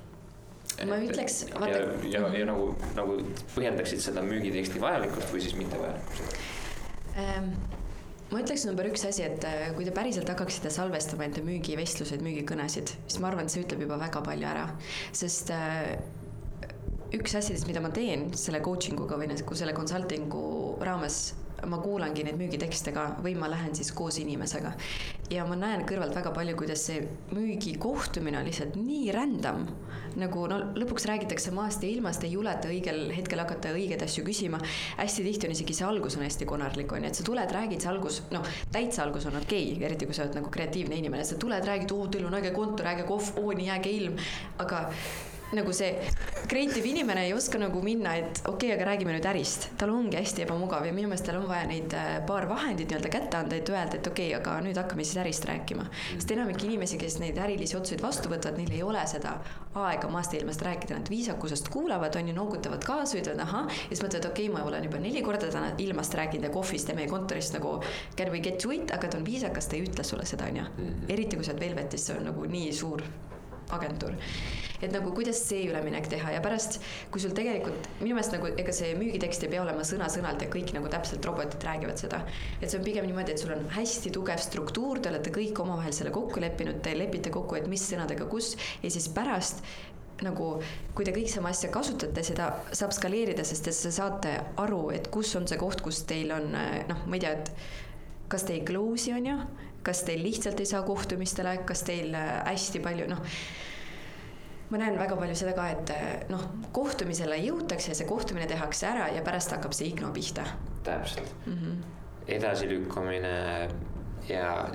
ma ütleks, ja, ja, ja, ja nagu, nagu põhjendaksid seda müügiteksti vajalikkust või siis mittevajalikkust ähm ma ütleks number üks asi, et äh, kui te päriselt hakkaksite salvestama enda müügivestluseid, müügikõnesid, siis ma arvan, et see ütleb juba väga palju ära, sest äh, üks asjadest, mida ma teen selle coaching uga või nagu selle consulting'u raames ma kuulangi neid müügitekste ka või ma lähen siis koos inimesega. ja ma näen kõrvalt väga palju, kuidas see müügikohtumine on lihtsalt nii rändam. nagu no lõpuks räägitakse maast ja ilmast, ei juleta õigel hetkel hakata õigeid asju küsima. hästi tihti on isegi see algus on hästi konarlik, on ju, et sa tuled, räägid, see algus, noh, täitsa algus on okei okay,, eriti kui sa oled nagu kreatiivne inimene, sa tuled, räägid, oo, teil on äge kontor, äge kohv, oo, nii äge ilm, aga nagu see creative inimene ei oska nagu minna, et okei okay,, aga räägime nüüd ärist. tal ongi hästi ebamugav ja minu meelest tal on vaja neid äh, paar vahendit nii-öelda kätte anda, et öelda, et okei okay,, aga nüüd hakkame siis ärist rääkima. sest enamik inimesi, kes neid ärilisi otsuseid vastu võtavad, neil ei ole seda aega maast ja ilmast rääkida, nad viisakusest kuulavad, on ju, noogutavad kaasa, ütlevad ahah, ja siis mõtlevad, okei okay,, ma olen juba neli korda täna ilmast rääkinud ja kohvist ja meie kontorist nagu can we get to it, aga ta on viisakas, ta ei ütle sulle seda, on ju. Eriti kui sa oled Velvetis, see on nagu nii suur agentuur. et nagu kuidas see üleminek teha ja pärast, kui sul tegelikult minu meelest nagu ega see müügitekst ei pea olema sõna-sõnalt ja kõik nagu täpselt robotid räägivad seda. et see on pigem niimoodi, et sul on hästi tugev struktuur, te olete kõik omavahel selle kokku leppinud, te lepite kokku, et mis sõnadega kus ja siis pärast nagu kui te kõik sama asja kasutate, seda saab skaleerida, sest et te saate aru, et kus on see koht, kus teil on noh, ma ei tea, et kas te ei close'i on ju, kas teil lihtsalt ei saa kohtumistele, kas teil äh, hästi palju noh, ma näen väga palju seda ka, et äh, noh, kohtumisele jõutakse, see kohtumine tehakse ära ja pärast hakkab see igno pihta. täpselt mm -hmm. edasilükkamine ja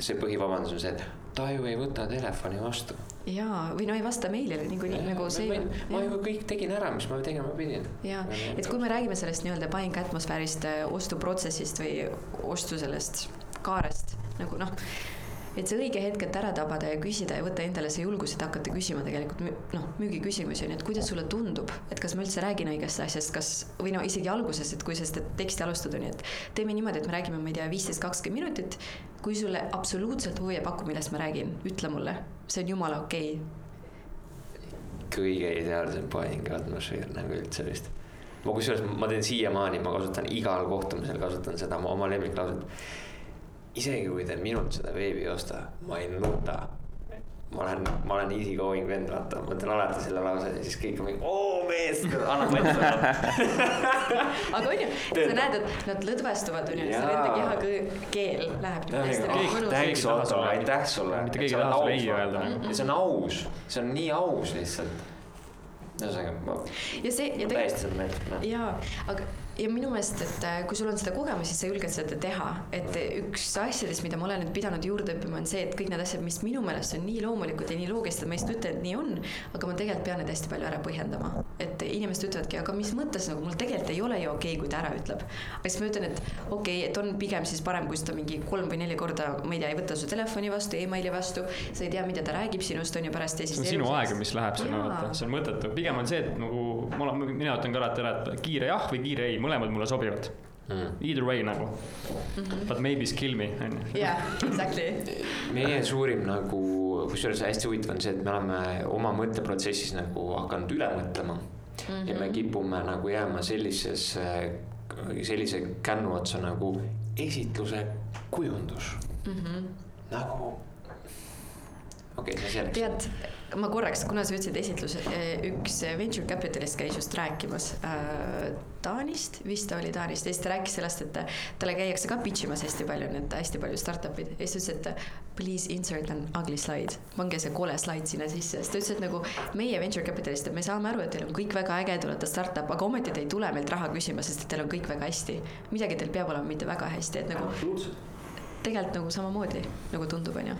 see põhivabandus on see, et ta ju ei võta telefoni vastu. jaa, või no ei vasta meilile niikuinii nagu see. ma ju kõik tegin ära, mis ma tegema pidin. jaa, et kui me räägime sellest nii-öelda buying atmosfäärist, äh, ostuprotsessist või ostu sellest kaarest nagu noh, et see õige hetk, et ära tabada ja küsida ja võtta endale see julgus, et hakata küsima tegelikult noh, müügiküsimusi on ju, et kuidas sulle tundub, et kas ma üldse räägin õigest asjast, kas või no isegi alguses, et kui sa seda teksti alustad, on ju, et teeme niimoodi, et me räägime, ma ei tea, viisteist, kakskümmend minutit. kui sulle absoluutselt huvi ei paku, millest ma räägin, ütle mulle, see on jumala okei okay. kõige ideaalsem buying atmosfäär nagu üldse vist ma kusjuures, ma teen siiamaani, ma kasutan igal kohtumisel kasutan seda oma lemmiklauset isegi kui te minult seda veebi ei osta, ma ei nuta. ma olen, ma olen easy going vend, vaata, ma ütlen alati selle lause ja siis kõik on mingi, oo mees, annab mõtte aga on ju, sa näed, et nad lõdvestuvad, on ju, see nende kehakeel läheb nagu mõnusaks. aitäh sulle, aitäh sulle. mitte keegi ei taha sulle ei öelda. ja see on aus, see on nii aus lihtsalt ühesõnaga ma. ja see. täiesti seda meelt. jaa, aga ja minu meelest, et äh, kui sul on seda kogemust, siis sa julged seda teha, et üks asjadest, mida ma olen nüüd pidanud juurde õppima, on see, et kõik need asjad, mis minu meelest on nii loomulikud ja nii loogilised, ma lihtsalt ütlen, et nii on, aga ma tegelikult pean neid hästi palju ära põhjendama. et inimesed ütlevadki, aga mis mõttes nagu mul tegelikult ei ole ju okei okay,, kui ta ära ütleb. aga siis ma ütlen, et okei okay,, et on pigem siis parem, kui ta mingi kolm või neli korda, ma ei tea, ei võta su telefoni vastu e, emaili vastu, sa ei tea, mida ta räägib sinust on ju pärast ja siis. see on sinu aeg, mis läheb sinna vaata, see on mõttetu, pigem on see, et nagu ma olen, mina ütlen ka alati ära, et kiire jah või kiire ei, mõlemad mulle sobivad mm.. Either way nagu mm. -hmm. But maybe kill me, on ju. jah, exactly. meie suurim nagu, kusjuures hästi huvitav on see, et me oleme oma mõtteprotsessis nagu hakanud üle mõtlema mm. -hmm. ja me mhm. kipume nagu jääma sellisesse, sellise kännu otsa nagu esitluse kujundus mm. -hmm. nagu okei okay,, see selleks. tead, ma korraks, kuna sa ütlesid esitlus, eh, üks venture capitalist käis just rääkimas äh, Taanist, vist oli Taanist ja siis ta rääkis sellest, et talle käiakse ka pitch imas hästi palju, need hästi palju startup'id. Ja siis ta ütles, et please insert an ugly slide, pange see kole slaid sinna sisse, sest ta ütles, et nagu meie venture capitalist, et me saame aru, et teil on kõik väga äge, te olete startup, aga ometi te ei tule meilt raha küsima, sest et teil on kõik väga hästi. midagi teil peab olema mitte väga hästi, et nagu tegelikult nagu samamoodi nagu tundub, onju.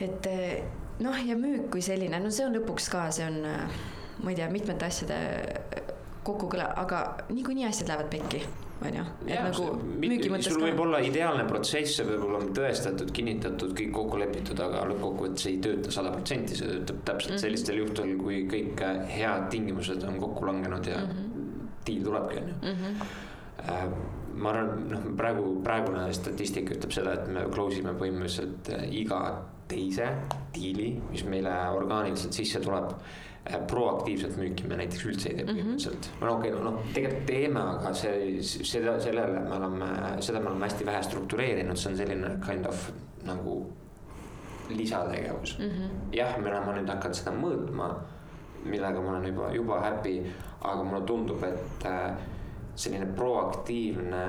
Et eh, noh, ja müük kui selline, no see on lõpuks ka, see on, eh, ma ei tea, mitmete asjade eh, kokkukõla, aga niikuinii asjad lähevad pekki, on ju. et nagu müügi mõttes sul ka. võib olla ideaalne protsess, see peab olema tõestatud, kinnitatud, kõik kokku lepitud, aga lõppkokkuvõttes ei tööta sada protsenti, see töötab täpselt Mhm. sellistel juhtudel, kui kõik äh, head tingimused on kokku langenud ja Mhm. diil tulebki, on ju. Äh, ma arvan, noh, praegu, praegune statistika ütleb seda, et me close ime põhimõtteliselt äh, iga teise diili, mis meile orgaaniliselt sisse tuleb. proaktiivselt müüki me näiteks üldse ei tee põhimõtteliselt mm -hmm. no okei okay, no, no tegelikult teeme, aga see, seda, sellele me oleme, seda me oleme hästi vähe struktureerinud, see on selline kind of nagu lisategevus mm. -hmm. jah, me oleme nüüd hakanud seda mõõtma, millega ma olen juba, juba happy, aga mulle tundub, et äh, selline proaktiivne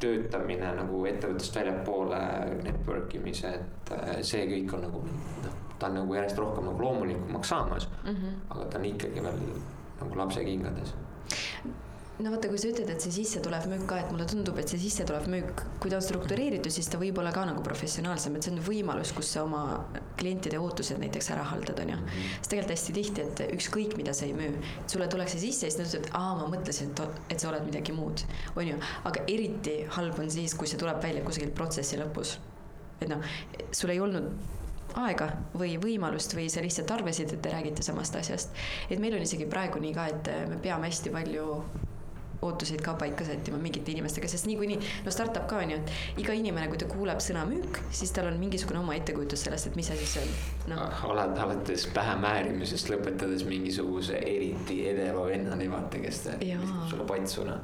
töötamine nagu ettevõttest väljapoole, network imise, et äh, see kõik on nagu noh, ta on nagu järjest rohkem nagu loomulikumaks saamas mm. -hmm. aga ta on ikkagi veel nagu lapsekingades no vaata, kui sa ütled, et see sissetulev müük ka, et mulle tundub, et see sissetulev müük, kui ta on struktureeritud, siis ta võib olla ka nagu professionaalsem, et see on võimalus, kus sa oma klientide ootused näiteks ära haldad, on ju. sest tegelikult hästi tihti, et ükskõik, mida sa ei müü, sulle tullakse sisse ja siis nad ütlevad, aa, ma mõtlesin, et, sa oled midagi muud, on ju. aga eriti halb on siis, kui see tuleb välja kuskil protsessi lõpus. et noh, sul ei olnud aega või võimalust või sa lihtsalt arvasid, et te räägite samast asjast. et meil on isegi praegu nii ka, et me peame hästi palju ootuseid ka paika sättima mingite inimestega, sest niikuinii, no startup ka on ju, et iga inimene, kui ta kuuleb sõna müük, siis tal on mingisugune oma ettekujutus sellest, et mis asi see on no.. oled alates pähe määrimisest lõpetades mingisuguse eriti edeva vennani, vaata, kes viskab sulle patsuna.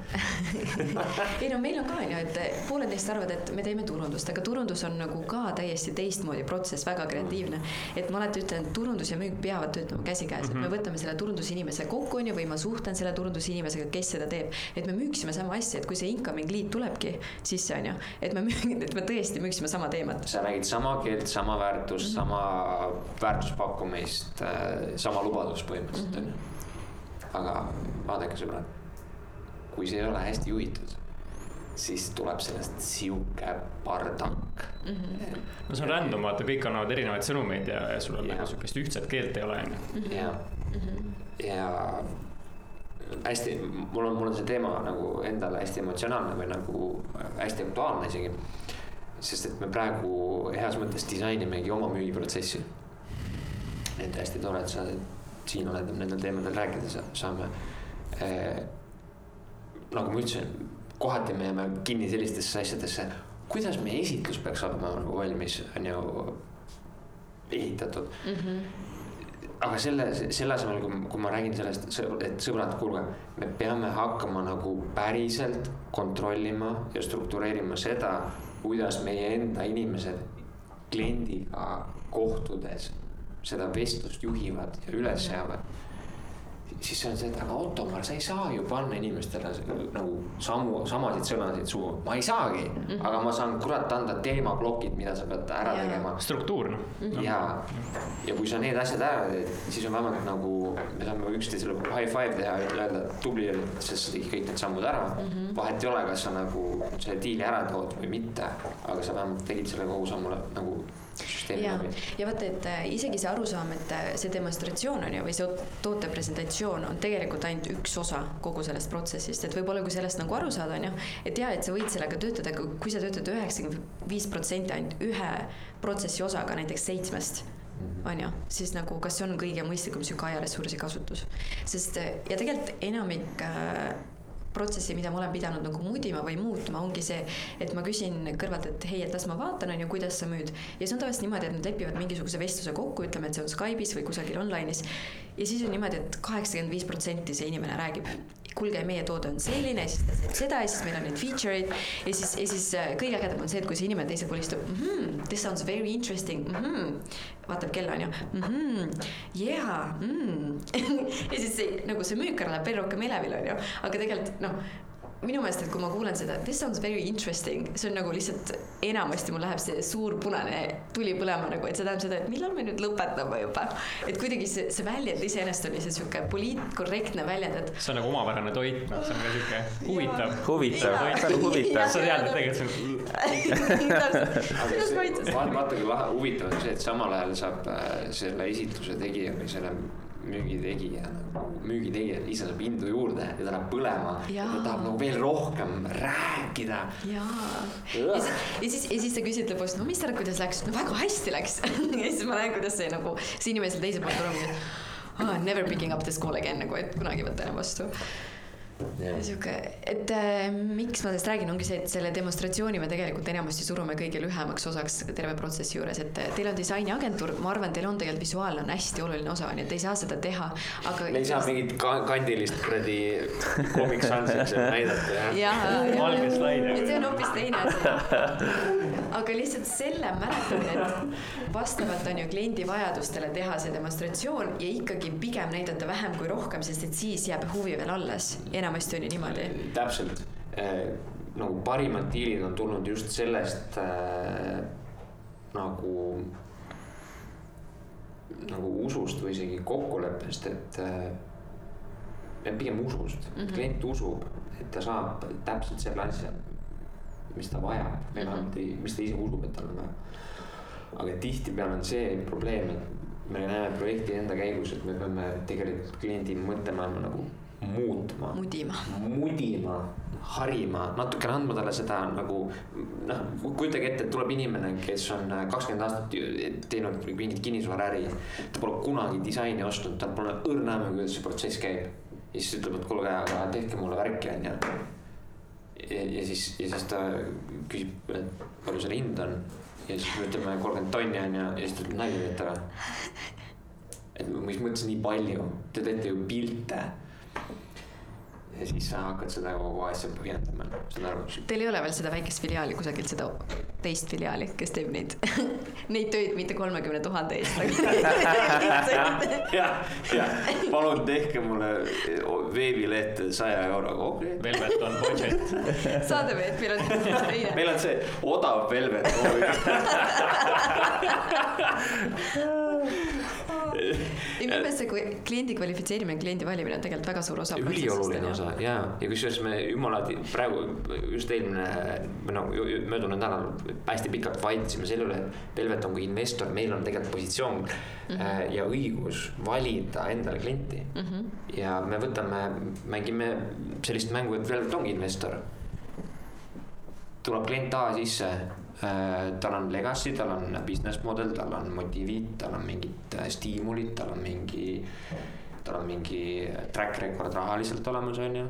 ei no meil on ka on ju, et pooled neist arvavad, et me teeme turundust, aga turundus on nagu ka täiesti teistmoodi protsess, väga kreatiivne. et ma alati ütlen, et turundus ja müük peavad töötama käsikäes, et me võtame selle turundusinimese kokku, on ju, või ma suhtlen selle turundusinimesega, kes seda teeb. Et me müüksime sama asja, et kui see incoming lead tulebki sisse, on ju, et me müü-, et me tõesti müüksime sama teemat. sa räägid sama keelt, sama väärtust, sama väärtuspakkumist, sama lubadust põhimõtteliselt onju. aga vaadake sõbrad, kui see ei ole hästi juhitud, siis tuleb sellest sihuke pardank mm. -hmm. no see on random, vaata, kõik annavad erinevaid sõnumeid ja, ja sul on nagu sihukest ühtset keelt ei ole, onju. ja, ja hästi, mul on, mul on see teema nagu endale hästi emotsionaalne või nagu hästi aktuaalne isegi. sest et me praegu heas mõttes disainimegi oma müügiprotsessi. et hästi tore, et sa siin oled nendel teemadel rääkida sa- saame eh,. nagu ma ütlesin, kohati me jääme kinni sellistesse asjadesse, kuidas meie esitlus peaks olema nagu valmis, on ju ehitatud aga selle, selle asemel, kui, kui ma räägin sellest, et sõbrad, kuulge, me peame hakkama nagu päriselt kontrollima ja struktureerima seda, kuidas meie enda inimesed kliendiga kohtudes seda vestlust juhivad ja üles seavad. Siis see, et aga Ottomar, sa ei saa ju panna inimestele nagu samu, samasid sõnasid suhu, ma ei saagi mm, -hmm. aga ma saan kurat anda teemaplokid, mida sa pead ära Jaa. tegema struktuur, noh. ja, ja kui sa need asjad ära teed, siis on vähemalt nagu me saame üksteisele high five teha ja öelda, et tubli, sest sa tegid kõik need sammud ära mm. -hmm. vahet ei ole, kas sa nagu selle diili ära tood või mitte, aga sa vähemalt tegid selle kogu sammu nagu süsteemi ja läbi., ja vaata, et äh, isegi see arusaam, et äh, see demonstratsioon on ju, või see toote presentatsioon on tegelikult ainult üks osa kogu sellest protsessist, et võib-olla kui sellest nagu aru saada, on ju, et jaa, et sa võid sellega töötada, aga kui sa töötad üheksakümmend viis protsenti ainult ühe protsessi osaga, näiteks seitsmest on ju, siis nagu kas see on kõige mõistlikum sihuke ajaressursi kasutus, sest äh, ja tegelikult enamik protsessi, mida ma olen pidanud nagu mudima või muutma, ongi see, et ma küsin kõrvalt, et hei, et las ma vaatan, on ju, kuidas sa müüd. ja see on tavaliselt niimoodi, et nad lepivad mingisuguse vestluse kokku, ütleme, et see on Skype'is või kusagil online'is. ja siis on niimoodi et, et kaheksakümmend viis protsenti see inimene räägib kuulge, meie toode on selline, siis ta teeb seda ja siis meil on need feature'id ja siis, ja siis äh, kõige ägedam on see, et kui see inimene teisel pool istub mm, -hmm, this sounds very interesting mm, -hmm, vaatab kella onju mm, -hmm, yeah mm. ja siis see, nagu see müük läheb veel rohkem elevile onju, aga tegelikult noh minu meelest, et kui ma kuulen seda this sounds very interesting, see on nagu lihtsalt enamasti mul läheb see suur punane tuli põlema nagu, et see tähendab seda, et millal me nüüd lõpetame juba. et kuidagi see, see väljend iseenesest oli see sihuke poliitkorrektne väljend, et see on nagu omapärane toit, noh, see on ka sihuke huvitav. huvitav on huvitav sa tead, et tegelikult see on vaata kui lahe, huvitav on see, et samal ajal saab äh, selle esitluse tegija või selle müügitegija nagu, müügitegija ise saab indu juurde ja ta läheb põlema. ja ta tahab nagu veel rohkem rääkida. jaa, ja siis, ja siis, ja siis sa küsid lõpus, no mis sa arvad, kuidas läks? no väga hästi läks. ja siis ma näen, kuidas see nagu, see inimene seal teisel pool tuleb, et oh, never picking up this call again nagu, et kunagi ei võta enam vastu. sihuke, et äh, miks ma sellest räägin, ongi see, et selle demonstratsiooni me tegelikult enamasti surume kõige lühemaks osaks terve protsessi juures, et äh, teil on disainiagentuur, ma arvan, teil on tegelikult visuaal on hästi oluline osa, nii et te ei saa seda teha, aga. me ei saa mingit ka- kandilist kuradi Comic Sansit seal näidata jah. Valge slaid. et see on hoopis teine asi. aga lihtsalt selle mäletamine, et vastavalt on ju kliendi vajadustele teha see demonstratsioon ja ikkagi pigem näidata vähem kui rohkem, sest et siis jääb huvi veel alles. Enamasti on ju niimoodi. täpselt eh,, nagu parimad diilid on tulnud just sellest eh, nagu, nagu usust või isegi kokkuleppest, et eh, pigem usust mm, -hmm. klient usub, et ta saab täpselt selle asja, mis ta vajab või vähemalt ei, mis ta ise usub, et tal on vaja. aga tihtipeale on see probleem, et me näeme projekti enda käigus, et me peame tegelikult kliendi mõttemaailma nagu muutma mudima. mudima, harima, natukene andma talle seda nagu noh, kujutage ette, et tuleb inimene, kes on kakskümmend aastat teinud mingit kinnisvaraäri. ta pole kunagi disaini ostnud, tal pole õrna aimu, kuidas see protsess käib. ja siis ütleb, et kuulge, aga tehke mulle värki, onju. ja, ja siis, ja siis ta küsib, et palju selle hind on. ja siis me ütleme kolmkümmend tonni onju ja siis ta ütleb nalja teete või. et mis mõttes nii palju, te teete ju pilte ja siis sa hakkad seda kogu asja põhjendama, saad aru? Teil ei ole veel seda väikest filiaali kusagilt, seda teist filiaali, kes teeb neid, neid töid mitte kolmekümne tuhande eest. jah, jah, palun tehke mulle veebileht saja euroga, okei okay.. Velvet on budget. saade või, et meil on teine. meil on see odav velvet see kui- kliendi kvalifitseerimine, kliendi valimine on tegelikult väga suur osa. ülioluline osa ja, ja kusjuures me jumala praegu just eelmine no möödunud nädalal hästi pikalt vaidlesime selle üle, et Velvet on kui investor, meil on tegelikult positsioon mm -hmm. ja õigus valida endale klienti mm. -hmm. ja me võtame, mängime sellist mängu, et Velvet ongi investor. tuleb klient A sisse tal on legacy, tal on business model, tal on motiivid, tal on mingid äh, stiimulid, tal on mingi, tal on mingi track record rahaliselt olemas, on ju.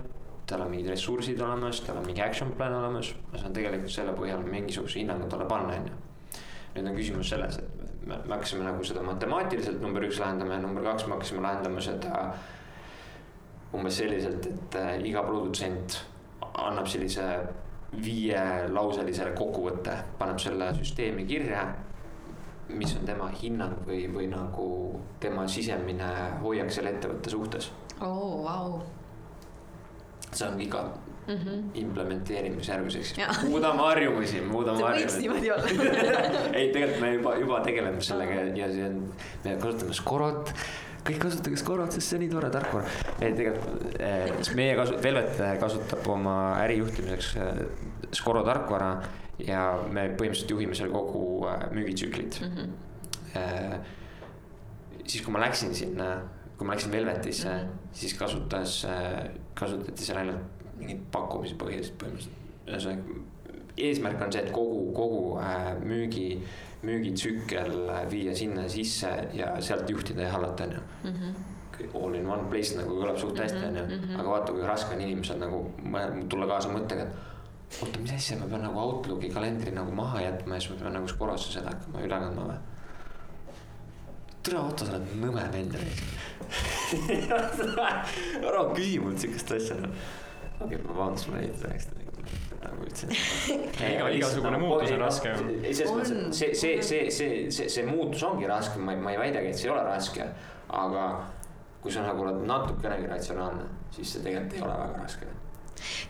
tal on mingid ressursid olemas, tal on mingi action plan olemas, ma saan tegelikult selle põhjal mingisuguse hinnangu talle panna, on ju. nüüd on küsimus selles, et me, me hakkasime nagu seda matemaatiliselt number üks lahendama ja number kaks me hakkasime lahendama seda umbes selliselt, et äh, iga produtsent annab sellise viielauselise kokkuvõtte, paneb selle süsteemi kirja. mis on tema hinnang või, või nagu tema sisemine hoiak selle ettevõtte suhtes. oo, vau. see on iga mm -hmm. implementeerimisjärguseks Jaa., muudame harjumusi, muudame see võiks harjumusi. niimoodi olla. ei, tegelikult me juba, juba tegeleme sellega ja see on, me kasutame Scorot. Kõik kasutage Scorot, sest see on nii tore tarkvara. ei, tegelikult eh, meie kasu-, Velvet kasutab oma äri juhtimiseks eh, Scoro tarkvara ja me põhimõtteliselt juhime seal kogu eh, müügitsüklit mm. -hmm. siis, kui ma läksin sinna, kui ma läksin Velvetisse mm, -hmm. siis kasutas, kasutati seal ainult mingeid pakkumisi põhiliselt põhimõtteliselt. ühesõnaga eesmärk on see, et kogu, kogu müügi, müügitsükkel äh, viia sinna sisse ja sealt juhtida ja hallata, on ju. All in one place nagu kõlab suht hästi, on ju, aga vaata, kui raske on inimesel nagu tulla kaasa mõttega, et oota, mis asja, ma pean nagu Outlooki kalendri nagu maha jätma ja siis ma pean nagu Scorosse seda hakkama üle kandma või? tere, Otto, sa oled nõme vend. ära küsi mult siukest asja. okei, vabandust, ma ei rääkinud nagu üldse. Iga- igasugune muutus on raske selles mõttes, On. et see, see, see, see, see, see muutus ongi raske, ma ei, ma ei väidagi, et see ei ole raske, aga kui sa nagu oled natukenegi ratsionaalne, siis see tegelikult ei ole väga raske.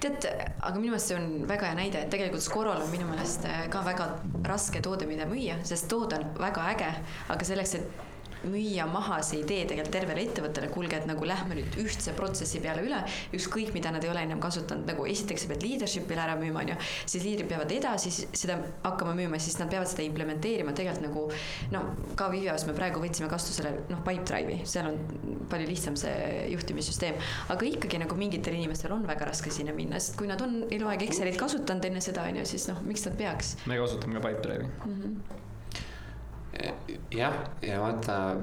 tead, aga minu meelest see on väga hea näide, et tegelikult Scorol on minu meelest ka väga raske toode, mida müüa, sest toode on väga äge, aga selleks, et müüa maha see idee tegelikult tervele ettevõttele, kuulge, et nagu lähme nüüd ühtse protsessi peale üle, ükskõik mida nad ei ole ennem kasutanud, nagu esiteks sa pead leadership'ile ära müüma, onju, siis liidrid peavad edasi seda hakkama müüma, siis nad peavad seda implementeerima tegelikult nagu noh, ka Vivios me praegu võtsime kasutusele noh, Pipedrive'i, seal on palju lihtsam see juhtimissüsteem, aga ikkagi nagu mingitel inimestel on väga raske sinna minna, sest kui nad on eluaeg Excelit kasutanud enne seda, onju, siis noh, miks nad peaks me kasutame ka Pipedrive'i. mm? -hmm. jah, ja vaata,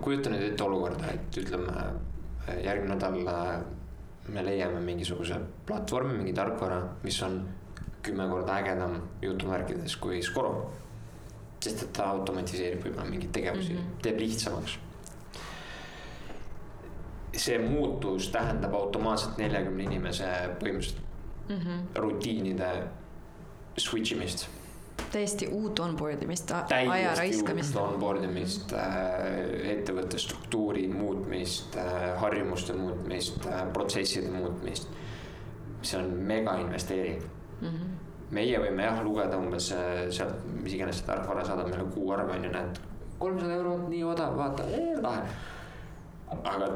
kujuta nüüd ette olukorda, et ütleme järgmine nädal äh, me leiame mingisuguse platvormi, mingi tarkvara, mis on kümme korda ägedam jutumärkides kui Scoro. sest et ta automatiseerib võib-olla mingeid tegevusi mm. -hmm. teeb lihtsamaks. see muutus tähendab automaatselt neljakümne inimese põhimõtteliselt Mm -hmm. rutiinide switch imist täiesti uut onboard imist, aja raiskamist. onboard imist äh,, ettevõtte struktuuri muutmist äh,, harjumuste muutmist äh,, protsesside muutmist. see on mega investeering. Mhm. meie võime jah lugeda umbes äh, sealt, mis iganes see tarkvara saadab meile kuuarve on ju, näed. kolmsada eurot, nii odav, vaata, lahe. aga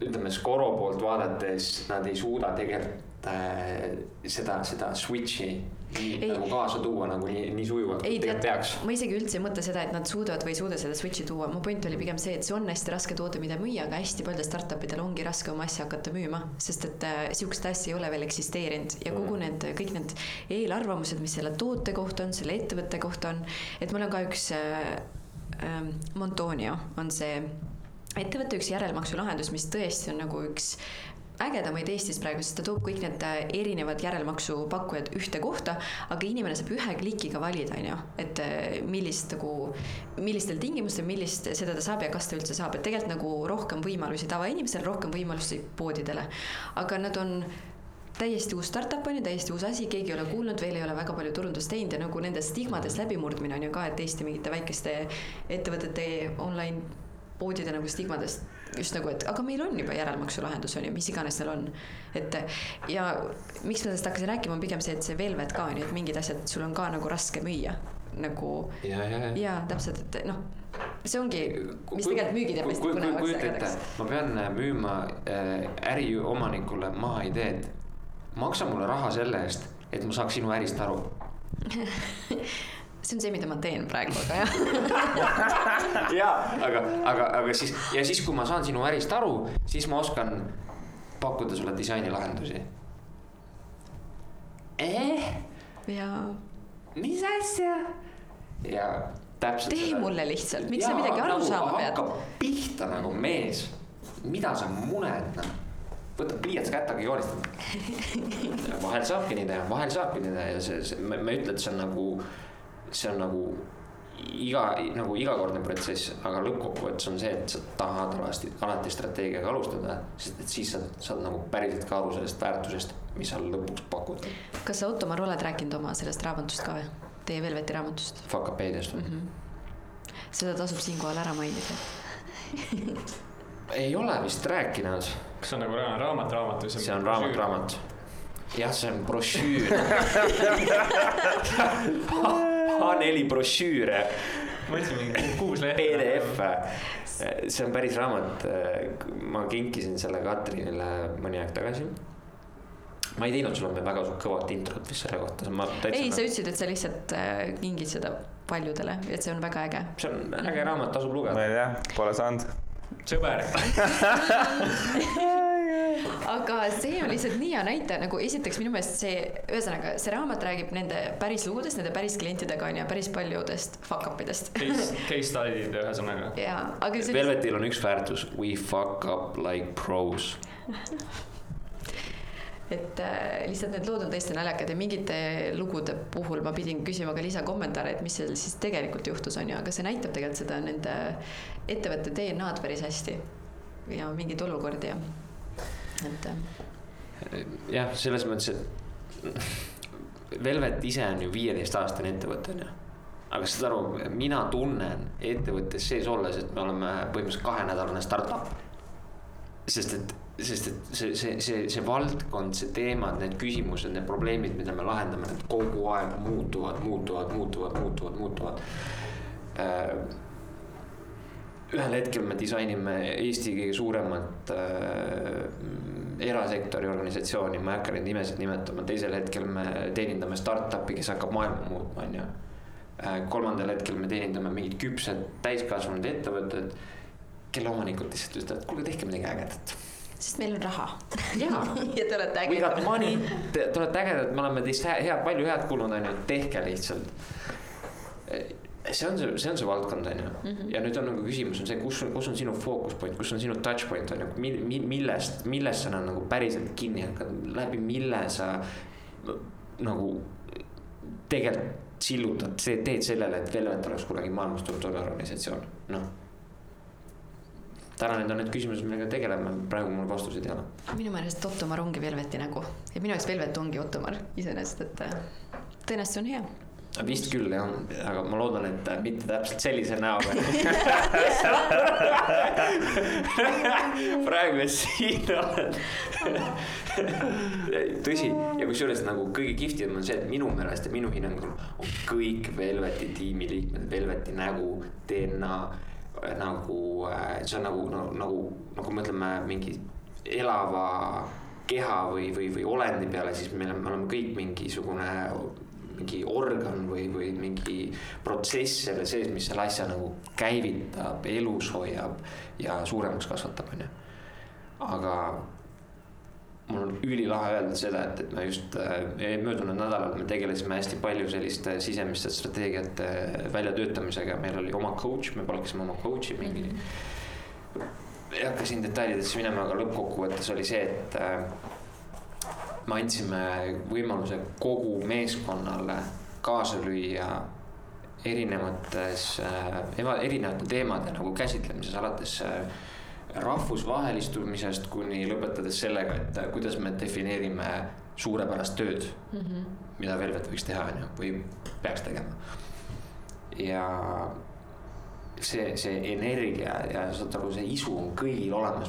ütleme, Scoro poolt vaadates nad ei suuda tegelikult äh, seda, seda switch'i Ei. nagu kaasa tuua nagu nii, nii sujuvalt, kui tegelikult peaks., ma isegi üldse ei mõtle seda, et nad suudavad või ei suuda seda switch'i tuua, mu point oli pigem see, et see on hästi raske toode, mida müüa, aga hästi paljudel startup idel ongi raske oma asja hakata müüma, sest et äh, sihukest asja ei ole veel eksisteerinud ja kogu need, kõik need eelarvamused, mis selle toote kohta on, selle ettevõtte kohta on, et mul on ka üks äh, äh, Montonio on see ettevõtte üks järelmaksulahendus, mis tõesti on nagu üks ägedamaid Eestis praegu, sest ta toob kõik need äh, erinevad järelmaksupakkujad ühte kohta, aga inimene saab ühe klikiga valida, on ju, et äh, millist nagu, millistel tingimustel, millist seda ta saab ja kas ta üldse saab, et tegelikult nagu rohkem võimalusi tavainimesel, rohkem võimalusi poodidele. aga nad on täiesti uus startup on ju, täiesti uus asi, keegi ei ole kuulnud, veel ei ole väga palju turundust teinud ja nagu nendest stigmadest läbimurdmine on ju ka, et Eesti mingite väikeste ettevõtete online poodide nagu stigmadest just nagu, et aga meil on juba järelmaksulahendus on ju, mis iganes seal on. et ja miks ma sellest hakkasin rääkima, on pigem see, et see Velvet ka on ju, et mingid asjad sul on ka nagu raske müüa nagu ja, ja, ja. ja täpselt, et noh, see ongi, mis tegelikult müügi teeb kujuta ette ma pean äh, müüma äh, äriomanikule maha ideed. maksa mulle raha selle eest, et ma saaks sinu ärist aru. see on see, mida ma teen praegu, aga jah. jaa, aga, aga, aga siis ja siis, kui ma saan sinu ärist aru, siis ma oskan pakkuda sulle disainilahendusi eh?. ja mis asja? ja täpselt. tee mulle lihtsalt, miks sa midagi aru saama pead? hakkab pihta nagu mees, mida sa muned, noh. võta pliiats kätte, hakka joonistama. vahel saabki nii teha, vahel saabki nii teha ja see, see, ma ma ei ütle, et see on nagu, see on nagu iga nagu igakordne protsess, aga lõppkokkuvõttes on see, et sa tahad alati, alati strateegiaga alustada, sest et siis sa saad nagu päriselt ka aru sellest väärtusest, mis sa lõpuks pakud. kas sa, Ottomar, oled rääkinud oma sellest raamatust ka või? Teie Velveti raamatust Fuckapeediast või? mm? -hmm. seda tasub siinkohal ära mainida. ei ole vist rääkinud kas see on nagu ra- raamat raamat või see on raamat, raamat. jah, see on brošüür. A4 brošüüre, ma ütlesin mingi kuus lehte. PDF-e. see on päris raamat. ma kinkisin selle Katrinile mõni aeg tagasi. ma ei teinud sulle väga kõvat introt vist selle kohta, ma ei, sa ütlesid, et sa lihtsalt äh, kingid seda paljudele, et see on väga äge. see on äge raamat, tasub ma lugeda. ei tea, pole saanud. sõber aga see on lihtsalt nii hea näitaja, nagu esiteks minu meelest see, ühesõnaga see raamat räägib nende päris lugudest, nende päris klientidega on ju, päris paljudest fuck up idest. case, case study'd ühesõnaga. jaa, aga see Velvetil on üks väärtus, we fuck up like pros. et äh, lihtsalt need lood on tõesti naljakad ja mingite lugude puhul ma pidin küsima ka lisakommentaare, et mis seal siis tegelikult juhtus, on ju, aga see näitab tegelikult seda nende ettevõtte DNA-d päris hästi. ja mingeid olukordi ja, et äh, jah, selles mõttes, et Velvet ise on ju viieteistaastane ettevõte on ju. aga saad aru, mina tunnen ettevõttes sees olles, et me oleme põhimõtteliselt kahenädalane startup. sest et sest et see, see, see, see valdkond, see teemad, need küsimused, need probleemid, mida me lahendame, need kogu aeg muutuvad, muutuvad, muutuvad, muutuvad, muutuvad äh, ühel hetkel me disainime Eesti kõige suuremat äh, erasektori organisatsiooni, ma ei hakka neid nimesid nimetama, teisel hetkel me teenindame startup'i, kes hakkab maailma muutma, on ju. Äh, kolmandal hetkel me teenindame mingid küpsed täiskasvanud ettevõtted, kelle omanikud lihtsalt ütlevad, kuulge, tehke midagi ägedat sest meil on raha. ja te olete We got ägedad. money, te, te olete ägedad, me oleme teist hea, head, palju head kuulnud, on ju, tehke lihtsalt. See on see, see on see valdkond, on ju. ja nüüd on nagu küsimus on see, kus kus on sinu focus point, kus on sinu touch point on ju, mil-, mil-, millest, millest sa nagu päriselt kinni hakkad, läbi mille sa nagu tegelikult sillutad, teed sellele, et Velvet oleks kunagi maailmas tuntud organisatsioon, noh täna need on need küsimused, millega tegeleme, praegu mul vastuseid ei ole. minu meelest Ottomar ongi Velveti nägu ja minu jaoks Velvet ongi Ottomar iseenesest, et tõenäoliselt see on hea. Vist küll jah, aga ma loodan, et mitte täpselt sellise näoga. Praegu siin olen tõsi, ja kusjuures nagu kõige kihvtim on see, et minu meelest ja minu hinnangul on kõik Velveti tiimiliikmed, Velveti nägu, DNA nagu, see on nagu, nagu, nagu, nagu me ütleme mingi elava keha või, või, või olendi peale, siis meil on, me oleme kõik mingisugune mingi organ või, või mingi protsess selle sees, mis selle asja nagu käivitab, elus hoiab ja suuremaks kasvatab, onju. aga mul on ülilahe öelda seda, et, et me just äh, möödunud nädalal me tegelesime hästi palju selliste sisemiste strateegiate väljatöötamisega, meil oli oma coach, me palkasime oma coach'i mingi mm. -hmm. ei hakka siin detailidesse minema, aga lõppkokkuvõttes oli see, et äh, me andsime võimaluse kogu meeskonnale kaasa lüüa erinevates, erinevate teemade nagu käsitlemises, alates rahvusvahelistumisest kuni lõpetades sellega, et kuidas me defineerime suurepärast tööd mm, -hmm. mida Velvet võiks teha, on ju, või peaks tegema. ja see, see energia ja saad aru, see isu on kõigil olemas,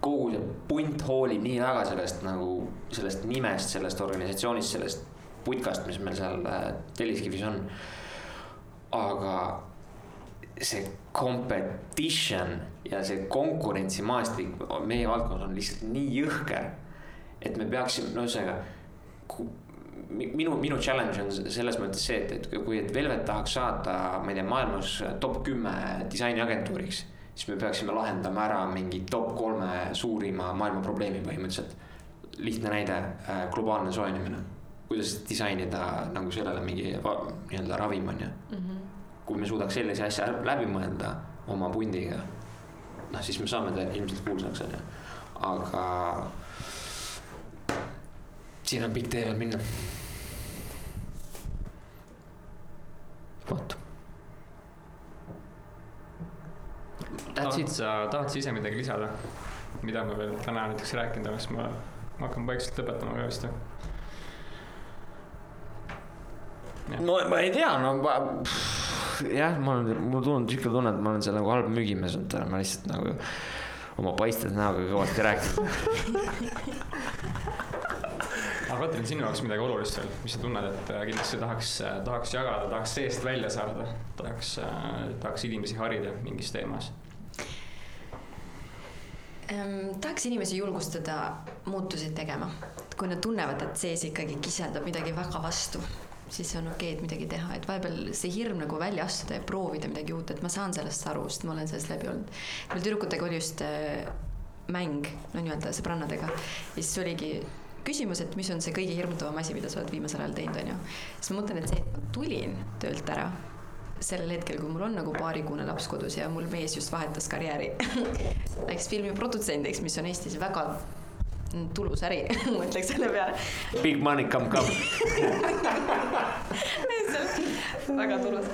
kogu see punt hoolib nii väga sellest nagu, sellest nimest, sellest organisatsioonist, sellest putkast, mis meil seal Telliskivis on. aga see competition ja see konkurentsimaastik meie valdkonnas on lihtsalt nii jõhker. et me peaksime, no ühesõnaga minu, minu challenge on selles mõttes see, et, et kui, et Velvet tahaks saada, ma ei tea, maailmas top kümme disainiagentuuriks. Siis me peaksime lahendama ära mingi top kolme suurima maailma probleemi põhimõtteliselt. lihtne näide, globaalne soojenemine. kuidas disainida nagu sellele mingi nii-öelda ravim on ju mm. -hmm. kui me suudaks sellise asja läbi mõelda oma pundiga, noh, siis me saame ta ilmselt kuulsaks on ju, aga siin on pikk tee veel minna. vot. Tahad sa, tahad sa ise midagi lisada, mida me veel täna näiteks rääkinud oleme, siis ma, ma hakkan vaikselt lõpetama ka vist. no ma ei tea, no ma, jah, mul on, mul tulnud sihuke tunne, et ma olen seal nagu halb müügimees olnud täna, ma lihtsalt nagu oma paistes näoga kõvasti rääkinud aga Katrin, sinu jaoks midagi olulist veel, mis sa tunned, et äh, kindlasti tahaks, tahaks jagada, tahaks seest välja saada, tahaks, tahaks inimesi harida mingis teemas? Tahaks inimesi julgustada muutuseid tegema, kui nad tunnevad, et sees ikkagi kiseldab midagi väga vastu siis on okei okay,, et midagi teha, et vahepeal see hirm nagu välja astuda ja proovida midagi uut, et ma saan sellest aru, sest ma olen sellest läbi olnud. meil tüdrukutega oli just äh, mäng, no nii-öelda sõbrannadega ja siis oligi küsimus, et mis on see kõige hirmutavam asi, mida sa oled viimasel ajal teinud, on ju. siis ma mõtlen, et see, et ma tulin töölt ära sellel hetkel, kui mul on nagu paarikuune laps kodus ja mul mees just vahetas karjääri Läks filmiprodutsendiks, mis on Eestis väga tulus äri ma ütleks selle peale. Big money come come. Väga tulus,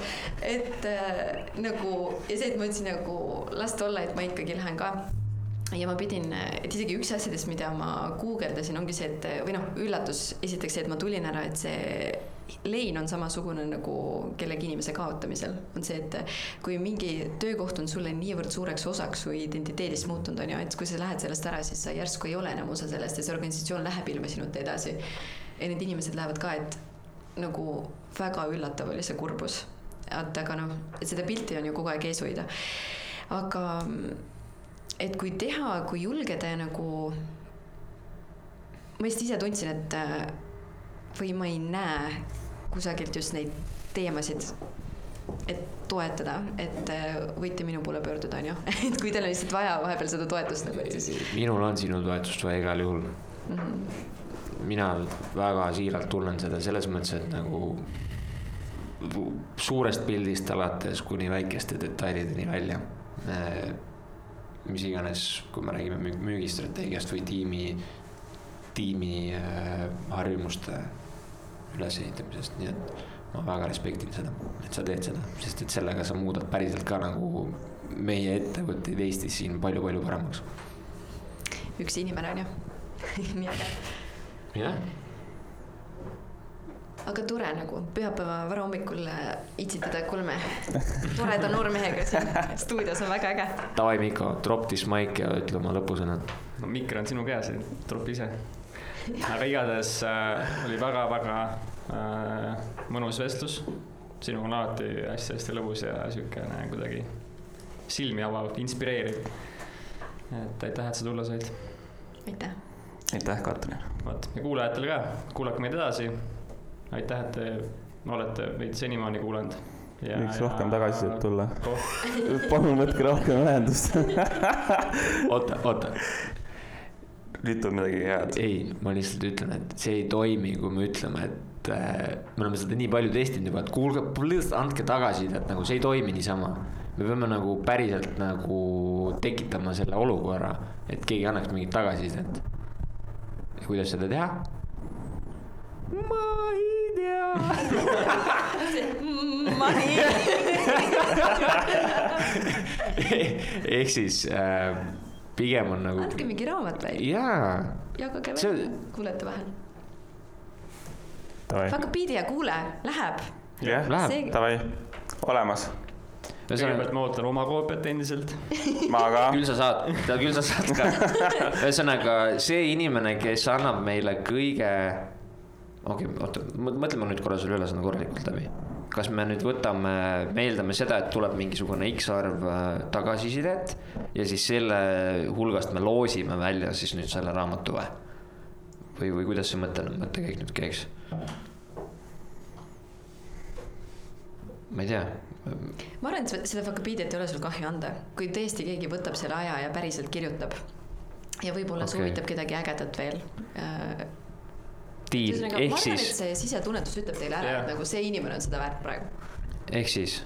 et äh, nagu ja see, et ma ütlesin nagu las ta olla, et ma ikkagi lähen ka. Ja ma pidin, et isegi üks asjadest, mida ma guugeldasin, ongi see, et või noh, üllatus esiteks see, et ma tulin ära, et see lein on samasugune nagu kellegi inimese kaotamisel, on see, et kui mingi töökoht on sulle niivõrd suureks osaks su identiteedist muutunud, on ju, et kui sa lähed sellest ära, siis sa järsku ei ole enam osa sellest ja see organisatsioon läheb ilma sinuta edasi. ja need inimesed lähevad ka, et nagu väga üllatav oli see kurbus. et aga noh, et seda pilti on ju kogu aeg ees hoida. aga et kui teha, kui julgeda ja nagu ma just ise tundsin, et või ma ei näe kusagilt just neid teemasid, et toetada, et äh, võite minu poole pöörduda, on ju, et kui teil on lihtsalt vaja vahepeal seda toetust nagu, et siis. minul on sinu toetust vaja igal juhul mm. -hmm. mina väga siiralt tunnen seda selles mõttes, et nagu suurest pildist alates kuni väikeste detailideni välja. mis iganes, kui me räägime müügistrateegiast või tiimi tiimi äh, harjumuste ülesehitamisest, nii et ma väga respektin seda, et sa teed seda, sest et sellega sa muudad päriselt ka nagu meie ettevõtteid Eestis siin palju-palju paremaks. üks inimene on ju nii äge. jah aga tore nagu pühapäeva varahommikul äh, itsitada kolme toreda noormehega siin stuudios on väga äge. Davai, Mikko, drop this mic ja ütle oma lõpusõnad. no mikker on sinu käes, tropi ise aga igatahes äh, oli väga-väga äh, mõnus vestlus. sinuga on alati hästi-hästi lõbus ja siukene kuidagi silmi avav, inspireeriv. et aitäh, et sa tulla said. aitäh. aitäh, Katrin. vot ja kuulajatele ka, kuulake meid edasi. aitäh, et te olete meid senimaani kuulanud Ja, võiks ja, rohkem tagasisidet tulla. palun võtke rohkem ühendust oota, oota, on midagi head. ei, ma lihtsalt ütlen, et see ei toimi, kui me ütleme, et äh, me oleme seda nii palju testinud juba, et kuulge, lihtsalt andke tagasisidet, nagu see ei toimi niisama. me peame nagu päriselt nagu tekitama selle olukorra, et keegi annaks mingit tagasisidet. ja kuidas seda teha? ma ei tea ma ei ehk siis äh, pigem on nagu. andke mingi raamat või? jaa. jagage välja, kuulete vahel. hakka piidi ja kuule, läheb. jah, davai, olemas kõigepealt ma ootan oma koopiat endiselt. ma ka. küll sa saad, küll sa saad ka. ühesõnaga see inimene, kes annab meile kõige, okei okay,, oota, mõtleme nüüd korra selle ülesande korralikult läbi kas me nüüd võtame, me eeldame seda, et tuleb mingisugune X arv äh, tagasisidet ja siis selle hulgast me loosime välja siis nüüd selle raamatu või? või, või kuidas see mõte, mõttekäik nüüd käiks? ma ei tea. ma arvan, et seda Wikipeediat ei ole sul kahju anda, kui tõesti keegi võtab selle aja ja päriselt kirjutab. ja võib-olla okay. see huvitab kedagi ägedat veel äh, stiil, ehk siis. see sisetunnetus ütleb teile ära yeah., et nagu see inimene on seda väärt praegu. ehk siis,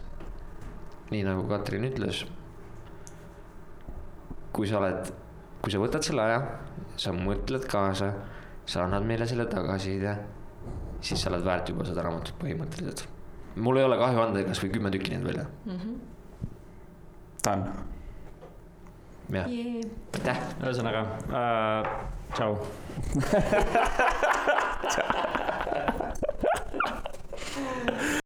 nii nagu Katrin ütles. kui sa oled, kui sa võtad selle aja, sa mõtled kaasa, sa annad meile selle tagasiside, siis sa oled väärt juba seda raamatut põhimõtteliselt. mul ei ole kahju anda kasvõi kümme tükki neid välja mm. -hmm. Done. jah yeah., aitäh. ühesõnaga äh,, Tchau. Tchau.